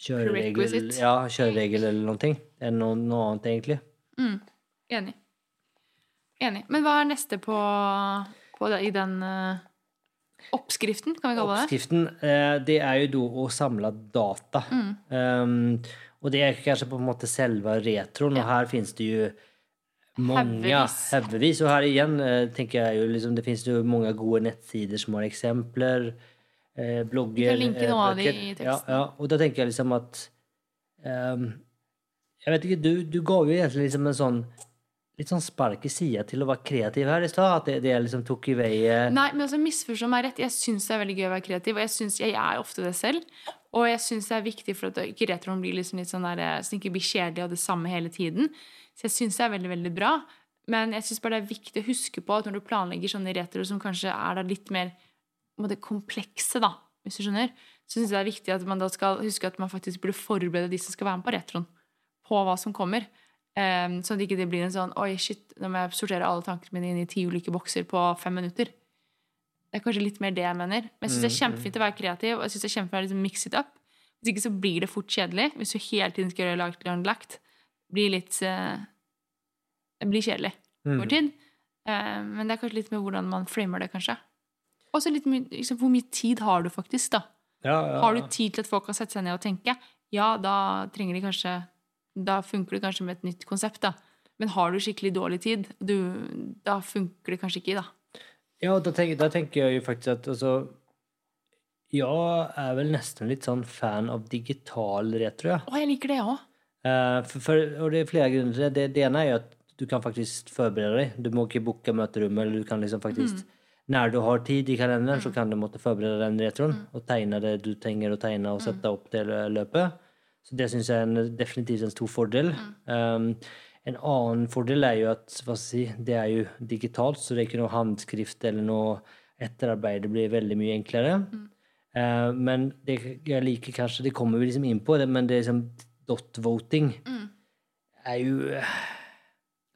kjøreregel, ja, kjøreregel eller noe, enn noe, noe annet, egentlig. Mm. Enig. Enig. Men hva er neste på, på det, i den uh, oppskriften, kan vi kalle det? Oppskriften, eh, det er jo da å samle data. Mm. Um, og det er kanskje på en måte selve retroen, og her finnes det jo mange Haugevis. haugevis. Og her igjen eh, tenker jeg jo liksom, det finnes jo mange gode nettsider som har eksempler, eh, blogger Du kan linke noen noe av de i teksten. Ja, ja, og da tenker jeg liksom at um, Jeg vet ikke, du, du ga jo egentlig liksom en sånn litt sånn spark i sida til å være kreativ her i stad. At det, det liksom tok i vei eh, Nei, men altså misforstå meg rett. Jeg syns det er veldig gøy å være kreativ, og jeg synes jeg er ofte det selv. Og jeg syns det er viktig for at ikke retroen blir liksom litt sånn der, eh, så den ikke blir kjedelig og det samme hele tiden. Så jeg syns det er veldig, veldig bra. Men jeg syns bare det er viktig å huske på at når du planlegger sånne retroer som kanskje er da litt mer en komplekse, da, hvis du skjønner, så syns jeg det er viktig at man da skal huske at man faktisk burde forberede de som skal være med på retroen, på hva som kommer. Um, sånn at ikke det blir en sånn Oi, shit, nå må jeg sortere alle tankene mine inn i ti ulike bokser på fem minutter. Det er kanskje litt mer det jeg mener. Men jeg syns det er kjempefint å være kreativ, og jeg synes det er kjempefint å liksom mix it up. Hvis ikke så blir det fort kjedelig. Hvis du hele tiden skal gjøre lagt, lagt, lagt blir litt uh, Det blir kjedelig mm. over tid. Eh, men det er kanskje litt med hvordan man framer det, kanskje. Og så liksom, hvor mye tid har du faktisk, da? ja, ja, Har du tid til at folk kan sette seg ned og tenke? Ja, da trenger de kanskje Da funker det kanskje med et nytt konsept, da. Men har du skikkelig dårlig tid, du, da funker det kanskje ikke, da. Ja, da tenker, da tenker jeg jo faktisk at altså Jeg er vel nesten litt sånn fan av digital retro, ja. Å, jeg liker det òg. Eh, og det er flere grunner til det. det. Ene er jo at du kan faktisk forberede deg. Du må ikke booke møterommet, eller du kan liksom faktisk Når du har tid i kalenderen, så kan du måtte forberede den retroen og tegne det du trenger å tegne, og sette opp det løpet. Så det syns jeg er en, definitivt en stor fordel. Um, en annen fordel er jo at si, det er jo digitalt, så det er ikke noe håndskrift eller noe etterarbeid. Det blir veldig mye enklere. Eh, men det jeg liker kanskje Det kommer vi liksom inn på, men det er liksom dot voting er jo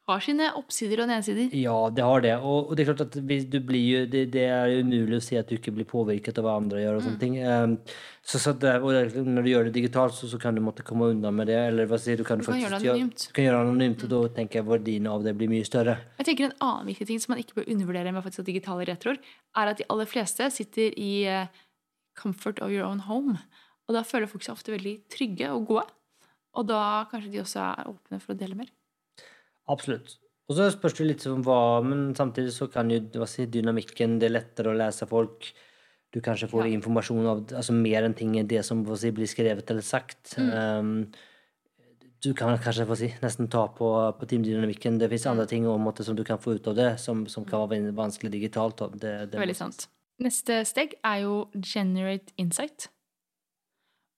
Har sine oppsider og nedsider. Ja, det har det. Og, og det er klart at blir det, det er umulig å si at du ikke blir påvirket av hva andre gjør. og sånne ting. Um, så, så det, og det, når du gjør det digitalt, så, så kan du måtte komme unna med det. Eller hva sier du? Kan Du kan gjøre det anonymt. anonymt. Du kan gjøre det anonymt, og da tenker jeg verdien av det blir mye større. Jeg tenker En annen viktig ting som man ikke bør undervurdere med faktisk digitale retroer, er at de aller fleste sitter i eh, comfort of your own home. Og da føler folk seg ofte veldig trygge og gode. Og da kanskje de også er åpne for å dele mer. Absolutt. Og så spørs det litt om hva Men samtidig så kan jo si, dynamikken Det er lettere å lese folk. Du kanskje får Ja. informasjon av altså mer enn ting enn det som si, blir skrevet eller sagt. Mm. Um, du kan kanskje si, nesten ta på, på teamdynamikken. Det Mm. fins andre ting måte, som du kan få ut av det, som, som kan være vanskelig digitalt. Det, det, Veldig sant. Neste steg er jo generate insight.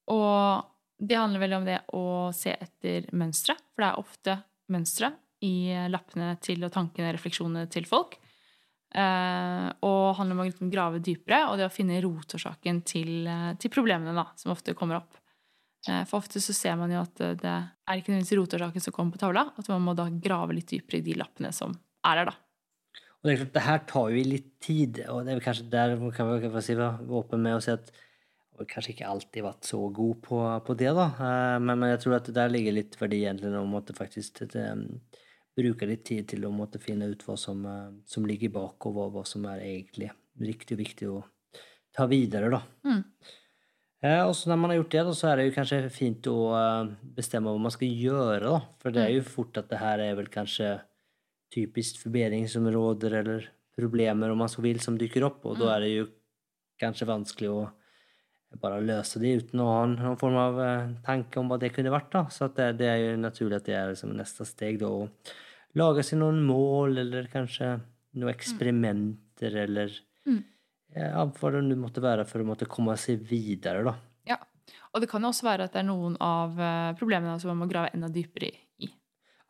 Og det handler vel om det å se etter mønstre, for det er ofte mønstre i lappene til og tankene og refleksjonene til folk. Uh, og handler om å liksom grave dypere, og det å finne rotårsaken til, eh, til problemene da, som ofte kommer opp. Uh, for ofte så ser man jo at det er ikke nødvendigvis rotårsaken som kommer på tavla, at man må da grave litt dypere i de lappene som er der, da. Og det er klart, det her tar jo litt tid, og det er kanskje der kan vi kan si, være med å si at jeg kanskje ikke alltid vært så god på, på det, da. Men, men jeg tror at det der ligger litt verdi egentlig om at det faktisk eh, bruke litt tid til å måtte finne ut hva som, eh, som ligger bak, og hva, hva som er egentlig riktig og viktig å ta videre, da. Mm. Eh, og så når man har gjort det, da, så er det jo kanskje fint å eh, bestemme hva man skal gjøre, da. For det er jo fort at det her er vel kanskje typisk forbedringsområder eller problemer, om man så vil, som dykker opp, og da er det jo kanskje vanskelig å bare løse det uten å ha noen form av eh, tanke om hva det kunne vært. da. Så det, det, er jo naturlig at det er liksom neste steg. da, Å lage seg noen mål, eller kanskje noen eksperimenter, eller mm. ja, hva det nå måtte være for å måtte komme seg videre. da. Ja, og det kan jo også være at det er noen av eh, problemene som man må grave enda dypere i.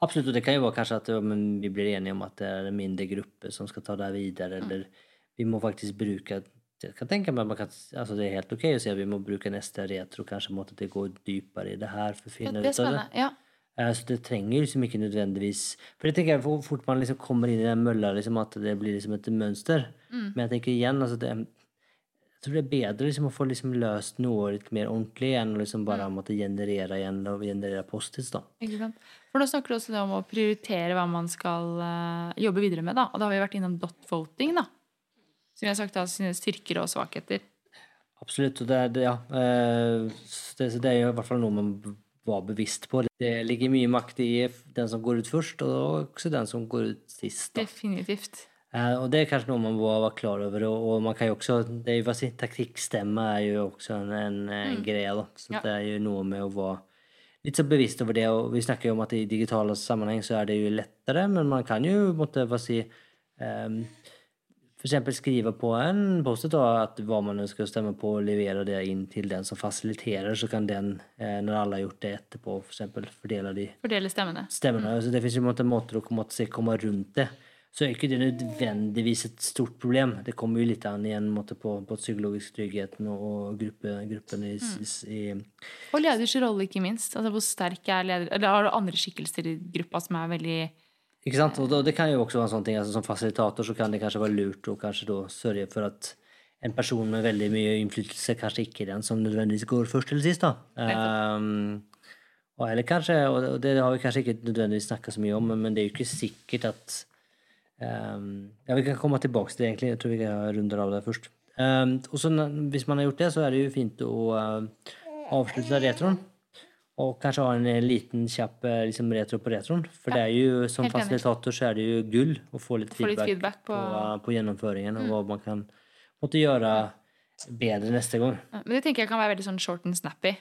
Absolutt, og det kan jo være kanskje at vi blir enige om at det er en mindre gruppe som skal ta det videre, mm. eller vi må faktisk bruke jeg kan tenke meg man kan, altså Det er helt ok å si at vi må bruke neste retro, kanskje måtte det gå dypere i det her. for å finne ut ja, det ja. Uh, så det trenger liksom ikke nødvendigvis For jeg tenker hvor fort man liksom kommer inn i den mølla, liksom, at det blir liksom et mønster. Mm. Men jeg tenker igjen altså det, jeg tror det er bedre liksom, å få liksom løst noe litt mer ordentlig enn å liksom bare mm. måtte generere igjen og generere post-its. Ikke sant? For nå snakker du også om å prioritere hva man skal uh, jobbe videre med. da, Og da har vi vært innom dot voting. da, som jeg har sagt, har sine styrker og svakheter. Absolutt. og det, er, ja. Eh, det, det er i hvert fall noe man var bevisst på. Det ligger mye makt i den som går ut først, og også den som går ut sist. Da. Definitivt. Eh, og det er kanskje noe man må være klar over. Og, og man kan jo også, det er jo, Taktikkstemme er jo også en, en, en mm. greie. da, Så ja. det er jo noe med å være litt så bevisst over det. og Vi snakker jo om at i digitale sammenheng så er det jo lettere, men man kan jo måtte hva si um, f.eks. skrive på en post at hva man ønsker å stemme på, og levere det inn til den som fasiliterer, så kan den, eh, når alle har gjort det etterpå, f.eks. fordele de Fordele stemmene. stemmene. Mm. Så det fins måter å komme, komme rundt det. Så er ikke det nødvendigvis et stort problem. Det kommer jo litt an igjen på, på psykologisk trygghet og gruppe, gruppen i, mm. i, Og leders rolle, ikke minst. Altså Hvor sterk er leder Eller har du andre skikkelser i gruppa som er veldig ikke sant? Og det kan jo også være en sånn ting, altså Som fasilitator så kan det kanskje være lurt å kanskje da sørge for at en person med veldig mye innflytelse kanskje ikke er den som nødvendigvis går først eller sist. da. Um, og, eller kanskje, og det har vi kanskje ikke nødvendigvis snakka så mye om, men det er jo ikke sikkert at um, Ja, vi kan komme tilbake til det, egentlig. Jeg tror vi kan runde av det først. Um, og så Hvis man har gjort det, så er det jo fint å uh, avslutte retroen. Og kanskje ha en liten kjapp eh, liksom, retro på retroen. For ja, det er jo, som fasilitator så er det jo gull å få litt feedback, litt feedback på... På, på... gjennomføringen, mm. og hva man kan måtte gjøre bedre neste gang. Ja, men det tenker jeg kan være veldig sånn short and snappy.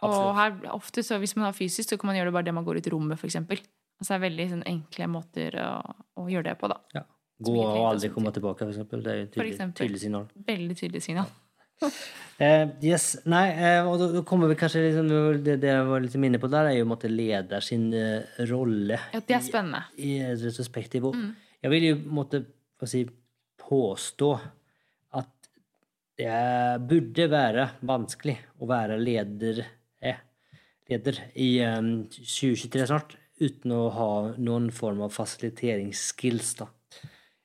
Absolutt. Og her, ofte så, hvis man har fysisk, så kan man gjøre det bare det man går ut i rommet, f.eks. Altså det er veldig sånn, enkle måter å, å, gjøre det på, da. Ja. Gå og aldri komme tilbake, f.eks. Det er jo et tydelig, tydelig signal. Veldig tydelig signal. Uh, yes, nei, uh, og da kommer vi kanskje liksom, det, det jeg var litt inne på der, er jo måtte leder sin uh, rolle ja, det er spennende. i, i retrospektiv. Mm. Jeg vil jo måtte si, påstå at det burde være vanskelig å være leder, leder i um, 2023 snart uten å ha noen form av fasiliteringsskills. da.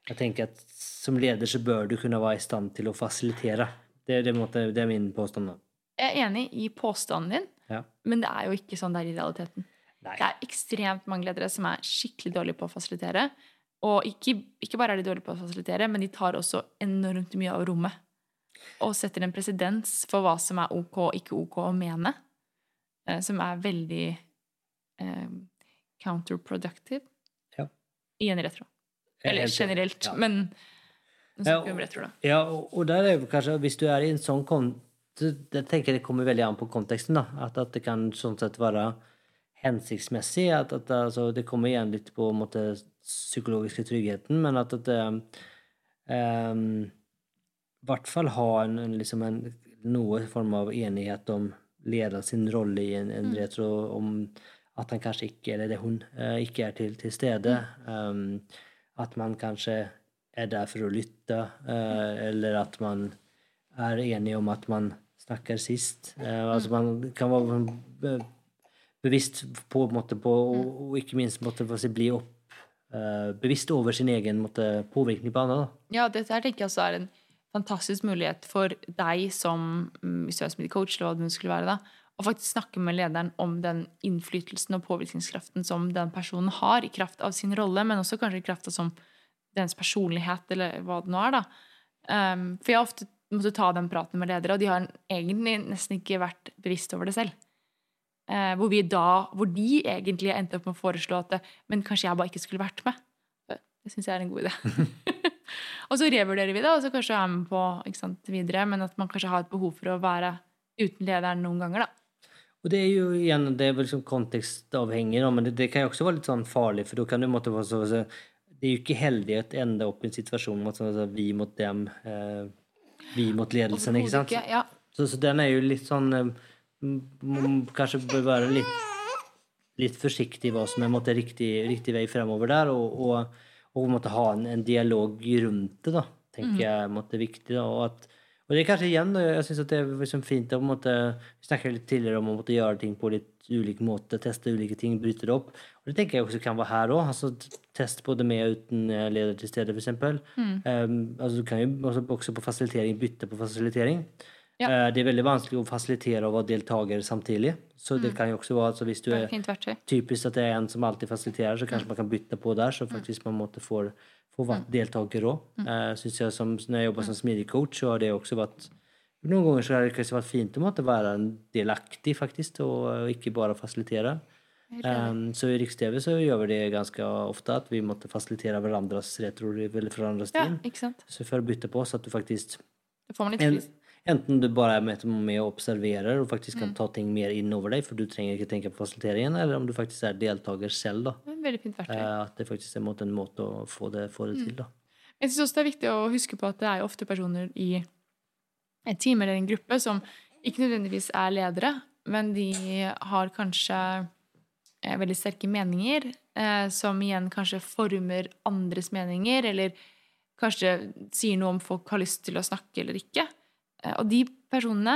Jeg tenker at som leder så bør du kunne være i stand til å fasilitere. Det, det, måtte, det er min påstand. da. Jeg er enig i påstanden din, ja. men det er jo ikke sånn det er i realiteten. Nei. Det er ekstremt mange ledere som er skikkelig dårlige på å fasilitere. Og ikke, ikke, bare er de dårlige på å fasilitere, men de tar også enormt mye av rommet. Og setter en presedens for hva som er ok og ikke ok å mene. Eh, som er veldig eh, counterproductive ja. i en retro. Eller generelt, ja. men ja, ja, og der er kanskje, hvis du er i en sånn kontekst Jeg tenker det kommer veldig an på konteksten. da, At, at det kan sånn sett være hensiktsmessig. at, at altså, Det kommer igjen litt på en måte psykologiske tryggheten, men at det um, i hvert fall ha en, en, liksom en, noe form av enighet om leder sin rolle i en, en mm. retro, om at han kanskje ikke, eller det hun, uh, ikke er til, til stede. Um, at man kanskje er der for å lytte, eh, eller at man er enig om at man snakker sist. Altså man kan være bevisst på, måte, på og, ikke minst måtte, bli opp, eh, bevisst over sin egen måte, påvirkning på andre. Ja, dette her tenker jeg også er en fantastisk mulighet for deg som mm, som coach, eller hva det skulle være, da, å faktisk snakke med lederen om den innflytelsen og påvirkningskraften som den personen har i kraft av sin rolle, men også kanskje i kraft av som dens personlighet, eller hva det nå er. da. Um, for jeg har ofte måttet ta den praten med ledere, og de har egentlig nesten ikke vært bevisst over det selv. Uh, hvor, da, hvor de egentlig endte opp med å foreslå at men kanskje jeg bare ikke skulle vært med. Det syns jeg er en god idé. og så revurderer vi det, og så kanskje er med på sant, videre, men at man kanskje har et behov for å være uten lederen noen ganger, da. Og det er jo igjen, det er vel liksom kontekstavhengig, men det, det, kan jo også være litt sånn farlig, for da kan du måtte være så, så, Det er jo ikke heldig å ende opp i en situasjon med sånn, altså, vi mot dem, eh, vi mot ledelsen, ikke sant? Ja. Så, så, den er jo litt sånn eh, Kanskje bør være litt, litt forsiktig hva som er måtte, riktig, riktig vei fremover der, og, og, og måtte ha en, en, dialog rundt det, da, tenker mm. jeg måtte, er viktig. da, og at og det er kanskje igjen, jeg synes at det er liksom fint å måte, Vi snakket litt tidligere om å måtte gjøre ting på litt ulik måte, teste ulike ting, bryte det opp. Og det tenker jeg også kan være her òg. Altså, test både med og uten eh, leder til stede, f.eks. Mm. Um, altså, du kan jo også, også, på fasilitering bytte på fasilitering. Ja. Uh, det er veldig vanskelig å fasilitere og være deltaker samtidig. Så det mm. kan jo også være altså, Hvis du er typisk at det er en som alltid fasiliterer, så kanskje mm. man kan bytte på der, så mm. faktisk man måtte få få vært mm. deltaker òg. Mm. Uh, synes jeg som, når jeg jobber som smidig så har det også vært Noen ganger så har det kanskje vært fint å måtte være delaktig, faktisk, og ikke bare fasilitere. Um, så i Riks-TV så gjør vi det ganske ofte at vi måtte fasilitere hverandres retroer eller hverandres team. Ja, så for å bytte på, så at du faktisk Det får man litt Enten du bare er med, med og observerer og faktisk kan mm. ta ting mer innover deg, for du trenger ikke tenke på fasiliteringen, eller om du faktisk er deltaker selv. da. Veldig fint verktøy. Eh, at det faktisk er en måte å få det, få det mm. til. da. Jeg syns også det er viktig å huske på at det er ofte personer i et team eller en gruppe som ikke nødvendigvis er ledere, men de har kanskje eh, veldig sterke meninger, eh, som igjen kanskje former andres meninger, eller kanskje sier noe om folk har lyst til å snakke eller ikke. Eh, og de personene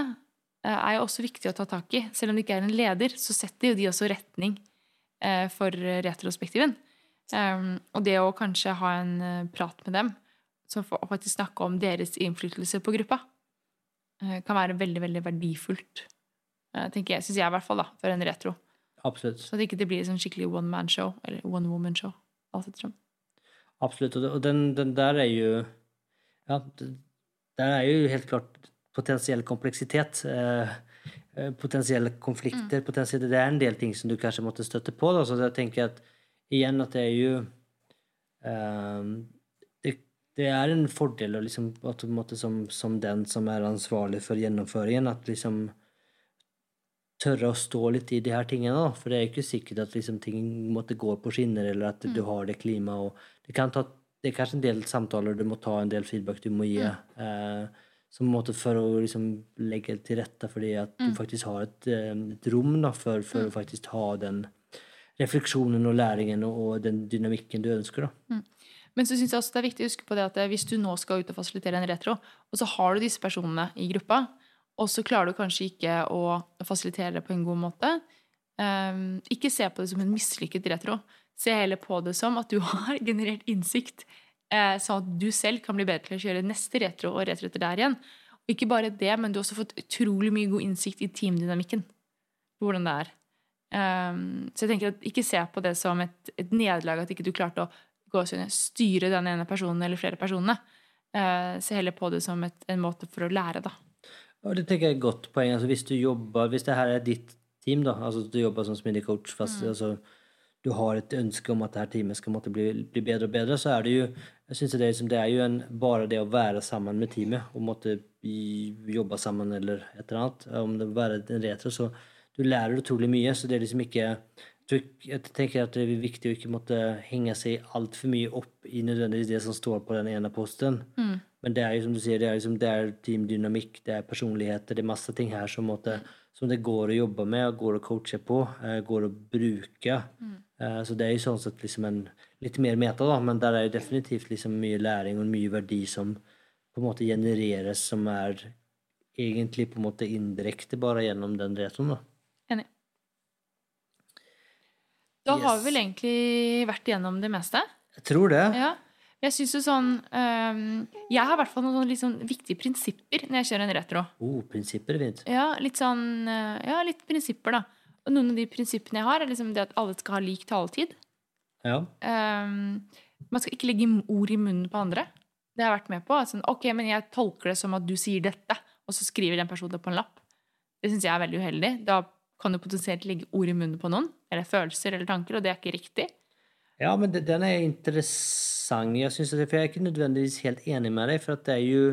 eh, er jo også viktig å ta tak i. Selv om de ikke er en leder, så setter jo de også retning eh, for retrospektiven. Og det å kanskje ha en prat med dem, som faktisk snakke om deres innflytelse på gruppa, kan være veldig, veldig verdifullt. tenker jeg, Syns jeg i hvert fall, da, for en retro. Absolutt. Så det ikke blir sånn skikkelig one man show, eller one woman show. alt. Absolutt. Og den, den der er jo Ja, der er jo helt klart potensiell kompleksitet. Eh, eh, potensielle konflikter. Mm. Potensielle, det er en del ting som du kanskje måtte støtte på. Da. Så jeg tenker at igjen at det er jo um, det, det, er en fordel liksom, at, måte, som, som, den som er ansvarlig for gjennomføringen, at liksom tørre å stå litt i de her tingene. Da. For det er ikke sikkert at liksom, ting måtte gå på skinner, eller at mm. du har det klimaet. Det, kan det er kanskje en del samtaler du må ta, en del feedback du må gi. Mm. Uh, som måte for å liksom legge til rette for det at mm. du faktisk har et, eh, et rom da, for, for mm. å faktisk ha den refleksjonen og læringen og, den dynamikken du ønsker. Da. Mm. Men så synes jeg også det er viktig å huske på det at eh, hvis du nå skal ut og fasilitere en retro, og så har du disse personene i gruppa, og så klarer du kanskje ikke å fasilitere det på en god måte, um, ikke se på det som en mislykket retro. Se heller på det som at du har generert innsikt sånn at du selv kan bli bedre til å kjøre neste retro og retro etter der igjen. Og ikke bare det, men du har også fått utrolig mye god innsikt i teamdynamikken. Hvordan det er. Um, så jeg tenker at ikke se på det som et, et nederlag at ikke du klarte å gå og styre den ene personen eller flere personene. Uh, se heller på det som et, en måte for å lære, da. Og det tenker jeg er et godt poeng. Altså, hvis du jobber, hvis det her er ditt team, da, altså du jobber som smidig coach fast, mm. altså, du har et ønske om at dette teamet skal måtte bli, bli, bedre og bedre, så er det jo jeg synes det, er, liksom, det er jo en, bare det å være sammen med teamet og måtte jobbe sammen eller et eller annet. Om det være en retro, så du lærer utrolig mye. Så det er liksom ikke Jeg tenker at det er viktig å ikke måtte henge seg altfor mye opp i nødvendigvis det som står på den ene posten. Mm. Men det er jo som du sier, det er, liksom, det er teamdynamikk, det er personligheter, det er masse ting her som, måtte, som det går å jobbe med, går å coache på, eh, går å bruke. Mm. Eh, så det er jo sånn sett liksom en litt mer meta, da, men der er jo definitivt liksom mye læring og mye verdi som på en måte genereres, som er egentlig på en måte indirekte bare gjennom den retroen. da. Enig. Da yes. har vi vel egentlig vært igjennom det meste? Jeg tror det. Ja. Jeg synes jo sånn um, Jeg har i hvert fall noen sånn, sånn viktige prinsipper når jeg kjører en retro. Oh, prinsipper er fint. Ja, litt sånn eh, Ja, litt prinsipper, da. Og noen av de prinsippene jeg har, er liksom det at alle skal ha lik taletid. Ja. Um, man skal ikke legge ord i munnen på andre. Det har jeg vært med på. Sånn, ok, men jeg tolker det som at du sier dette, og så skriver den personen det på en lapp. Det syns jeg er veldig uheldig. Da kan du potensielt legge ord i munnen på noen, eller følelser eller tanker, og det er ikke riktig. Ja, men det, den er interessant. Jeg, synes det, for jeg er ikke nødvendigvis helt enig med deg, for at det er jo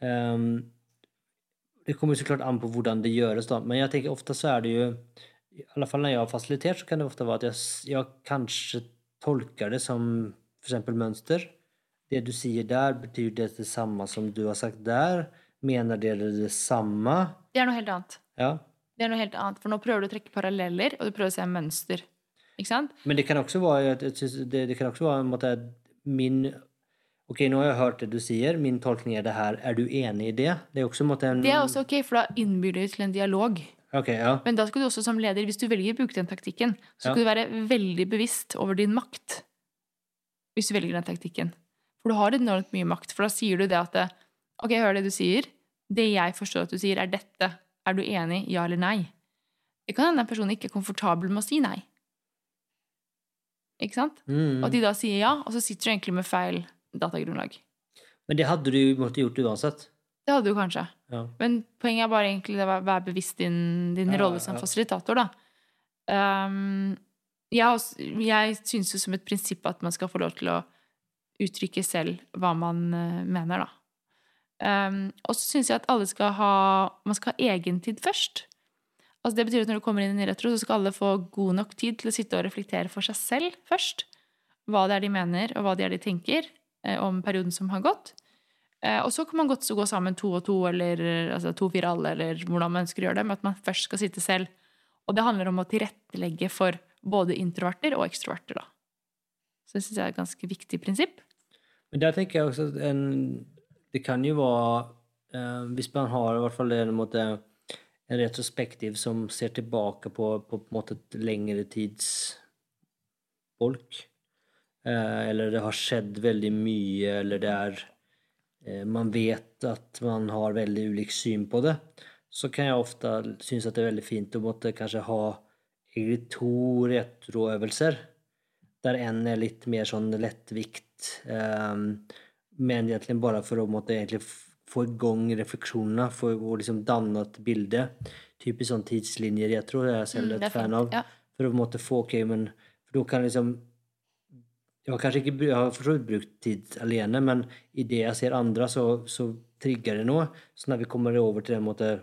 um, Det kommer så klart an på hvordan det gjøres, da. Men jeg tenker ofte så er det jo I alle fall når jeg har fasilitert, så kan det ofte være at jeg, jeg kanskje tolker det som f.eks. mønster. Det du sier der, betyr det det samme som du har sagt der? Mener dere det samme? Det er noe helt annet. Ja. Det er noe helt annet, For nå prøver du å trekke paralleller, og du prøver å se mønster. Ikke sant? Men det kan også være, det, det kan også være en måte min Ok, nå har jeg hørt det du sier. Min tolkning er det her. Er du enig i det? Det er også en Det er også ok, for da innbyr det til en dialog. Ok, ja. Men da skal du også som leder, hvis du velger å bruke den taktikken, så skal Ja. du være veldig bevisst over din makt. Hvis du velger den taktikken. For du har enormt mye makt. For da sier du det at Ok, hører det du sier. Det jeg forstår at du sier, er dette. Er du enig? Ja eller nei? Det kan hende en person ikke er komfortabel med å si nei. Ikke sant? Mm. Og at de da sier ja, og så sitter du egentlig med feil datagrunnlag. Men det hadde du måttet gjort uansett. Det hadde du kanskje. Ja. Men poenget er bare egentlig å være bevisst din, din Ja, rolle som ja. fasilitator, da. Um, jeg jeg syns jo som et prinsipp at man skal få lov til å uttrykke selv hva man eh, mener, da. Um, og så syns jeg at alle skal ha Man skal ha egentid først. Altså Det betyr at når du kommer inn i retro, så skal alle få god nok tid til å sitte og reflektere for seg selv først. Hva det er de mener, og hva det er de tenker om perioden som har gått. Eh, og så kan man godt gå sammen to og to, eller altså, to, fire, alle, eller hvordan man ønsker å gjøre det, men at man først skal sitte selv. Og det handler om å tilrettelegge for både introverter og ekstroverter, da. Så det syns jeg er et ganske viktig prinsipp. Men der tenker jeg også at en, det kan jo være eh, Hvis man har i hvert fall en, måte, en retrospektiv som ser tilbake på, på, på en måte et lengre tids bolk, eh, eller det har skjedd veldig mye, eller det er eh, Man vet at man har veldig ulik syn på det, så kan jeg ofte synes at det er veldig fint å måtte kanskje ha egentlig to retroøvelser der en er litt mer sånn lettvikt, ehm, men egentlig bare for å måtte egentlig få i gang refleksjonene, for å liksom danne et bilde. Typisk sånn tidslinjeretro er jeg selv Mm, det et fan av. ja. For å måtte få, ok, men for da kan liksom jeg har kanskje ikke jeg har brukt tid alene, men i det jeg ser andre, så, så trigger det noe. Så når vi kommer over til den måte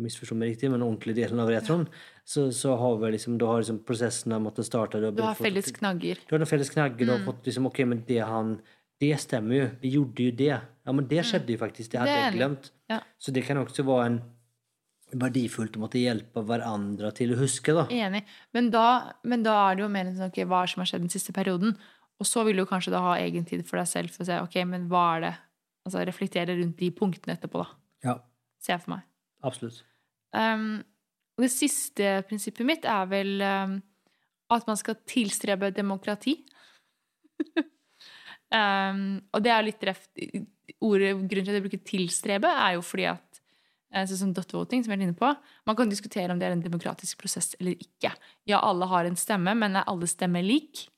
misforstå meg riktig, men ordentlig delen av retroen, så, så har vi liksom, da har liksom prosessene måttet starte. Du har felles knagger. Du har felles knagger, du har Mm. fått liksom, ok, men det han, det stemmer jo, vi gjorde jo det. Ja, men det skjedde jo faktisk, det hadde Mm. Jeg glemt. Ja. Så det kan også være en verdifullt å måtte hjelpe hverandre til å huske, da. Enig. Men da, men da er det jo mer enn sånn, ok, hva som har skjedd den siste perioden? Og så vil du kanskje da ha egen tid for deg selv for å se ok, men hva er det Altså reflektere rundt de punktene etterpå, da. Ja, Ser jeg for meg. absolutt. Um, og det siste prinsippet mitt er vel um, at man skal tilstrebe demokrati. um, og det er litt reft ordet, Grunnen til at jeg bruker 'tilstrebe', er jo fordi at sånn som dot voting, som vi er inne på, Man kan diskutere om det er en demokratisk prosess eller ikke. Ja, alle har en stemme, men er alle stemmer lik?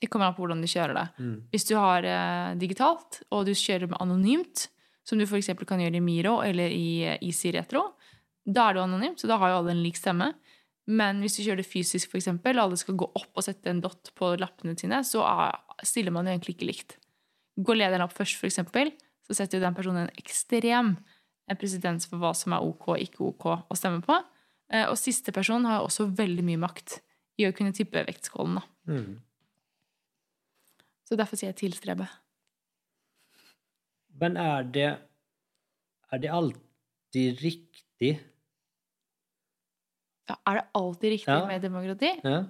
Det kommer an på hvordan du kjører det. Mm. Hvis du har eh, digitalt, og du kjører med anonymt, som du f.eks. kan gjøre i Miro eller i eh, Easy Retro, da er du anonym, så da har jo alle en lik stemme. Men hvis du kjører det fysisk, f.eks., og alle skal gå opp og sette en dot på lappene sine, så er, stiller man jo egentlig ikke likt. Går lederen opp først, f.eks., så setter jo den personen en ekstrem en presedens for hva som er ok og ikke ok å stemme på. Eh, Og siste person har også veldig mye makt i å kunne tippe vektskålen. Mm. Så derfor sier jeg tilstrebe. Men er det, er det alltid riktig? Ja, er det alltid riktig Ja. med demokrati? Ja?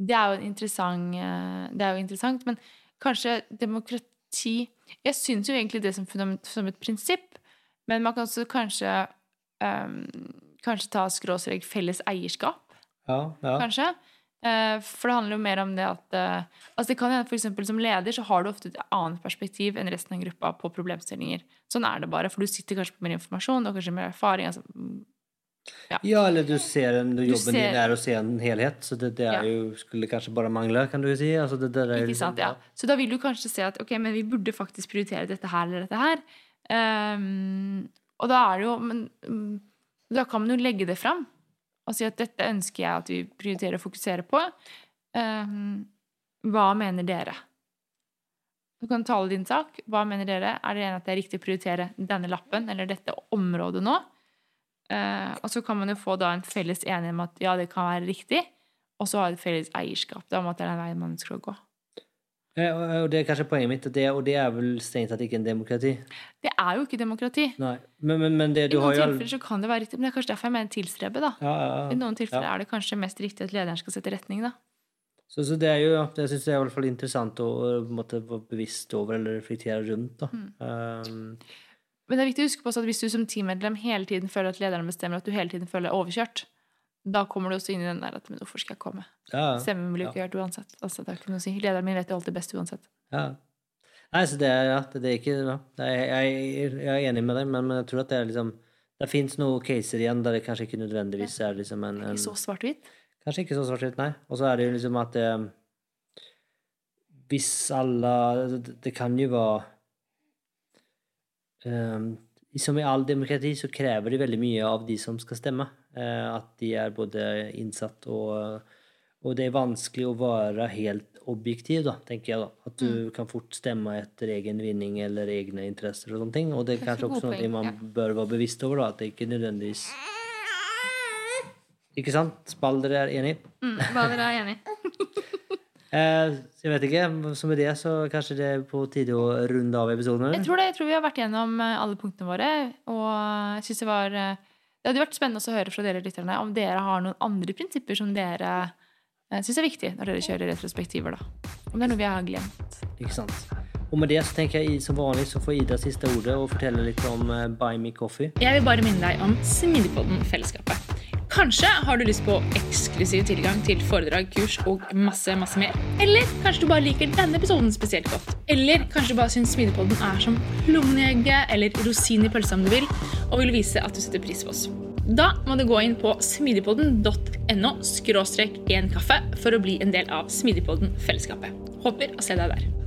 Det er jo interessant eh, Det er jo interessant, men kanskje demokrati Jeg syns jo egentlig det som, som et prinsipp, men man kan også kanskje um, Kanskje ta skråstrek felles eierskap, Ja, ja. kanskje. Eh, for det handler jo mer om det at eh, altså det kan hende for Som leder så har du ofte et annet perspektiv enn resten av gruppa på problemstillinger. Sånn er det bare, for du sitter kanskje på mer informasjon, og kanskje mer erfaring. Altså, ja. Ja, eller du ser en, jobben ser- din er å se en helhet, så det, det er Ja. jo, skulle kanskje bare mangle, kan du si. Altså, det, det er Ikke liksom- sant, ja. Så da vil du kanskje se at ok, men vi burde faktisk prioritere dette her eller dette her. Ehm, og da er det jo Men mm, da kan man jo legge det fram og si at dette ønsker jeg at vi prioriterer og fokuserer på. Um, hva mener dere? Du kan tale din sak. Hva mener dere? Er dere enig at det er riktig å prioritere denne lappen eller dette området nå? Uh, og så kan man jo få da en felles enighet om at ja, det kan være riktig, og så ha et felles eierskap da, om at det er den veien man ønsker gå. Og det er kanskje poenget mitt, det, og det er vel strengt tatt ikke en demokrati. Det er jo ikke demokrati. Nei. Men, men, men det I du har noen jo all- tilfeller så kan det være riktig, men det er kanskje derfor jeg mener tilstrebe. da. ja, ja, I noen tilfeller Ja. er det kanskje mest riktig at lederen skal sette retning. da. Så, så det er jo, jeg syns det er i hvert fall interessant å måte være bevisst over eller reflektere rundt. da. Mm. Um, Men det er viktig å huske på også at hvis du som teammedlem hele tiden føler at lederen bestemmer, at du hele tiden føler overkjørt, da kommer du også inn i den der at men hvorfor skal jeg komme? ja, Stemmen blir jo ikke hørt uansett. Altså, det er ikke noe å si. Lederen min vet jo alltid best uansett. ja. Nei, så det ja, det, det er ikke ja. er, jeg, jeg er enig med deg, men, men jeg tror at det er liksom Det fins noen caser igjen der det kanskje ikke nødvendigvis er liksom en, en Ikke så svart-hvitt. Kanskje ikke så svart-hvitt, nei. Og så er det jo liksom at det, Hvis alle det, det kan jo være um, Som i all demokrati så krever det veldig mye av de som skal stemme. Eh, at de er både innsatt og Og det er vanskelig å være helt objektiv, da, tenker jeg. da. At du kan fort stemme etter egen vinning eller egne interesser og sånne ting. Og det er kanskje også noe man bør være bevisst over, da. At det ikke nødvendigvis Ikke sant? Spalder er enig. Mm, dere er enig? Eh, jeg vet ikke. Så med det så kanskje det er på tide å runde av episoden? Jeg tror, det, jeg tror vi har vært gjennom eh, alle punktene våre. Og jeg synes det var Det hadde vært spennende å høre fra dere lytterne om dere har noen andre prinsipper som dere eh, syns er viktig når dere kjører retrospektiver. da. Om det er noe vi har glemt. Ikke sant? Og med det så tenker jeg som vanlig så får Ida siste ordet og fortelle litt om eh, Buy Me Coffee. Jeg vil bare minne deg om Smidigpodden-fellesskapet. Kanskje har du lyst på eksklusiv tilgang til foredrag, kurs og masse, masse mer. Eller kanskje du bare liker denne episoden spesielt godt. Eller kanskje du bare syns Smidigpodden er som plommen i egget eller rosin i pølsa om du vil, og vil vise at du setter pris på oss. Da må du gå inn på smidigpodden.no skråstrek en kaffe for å bli en del av Smidigpodden-fellesskapet. Håper å se deg der.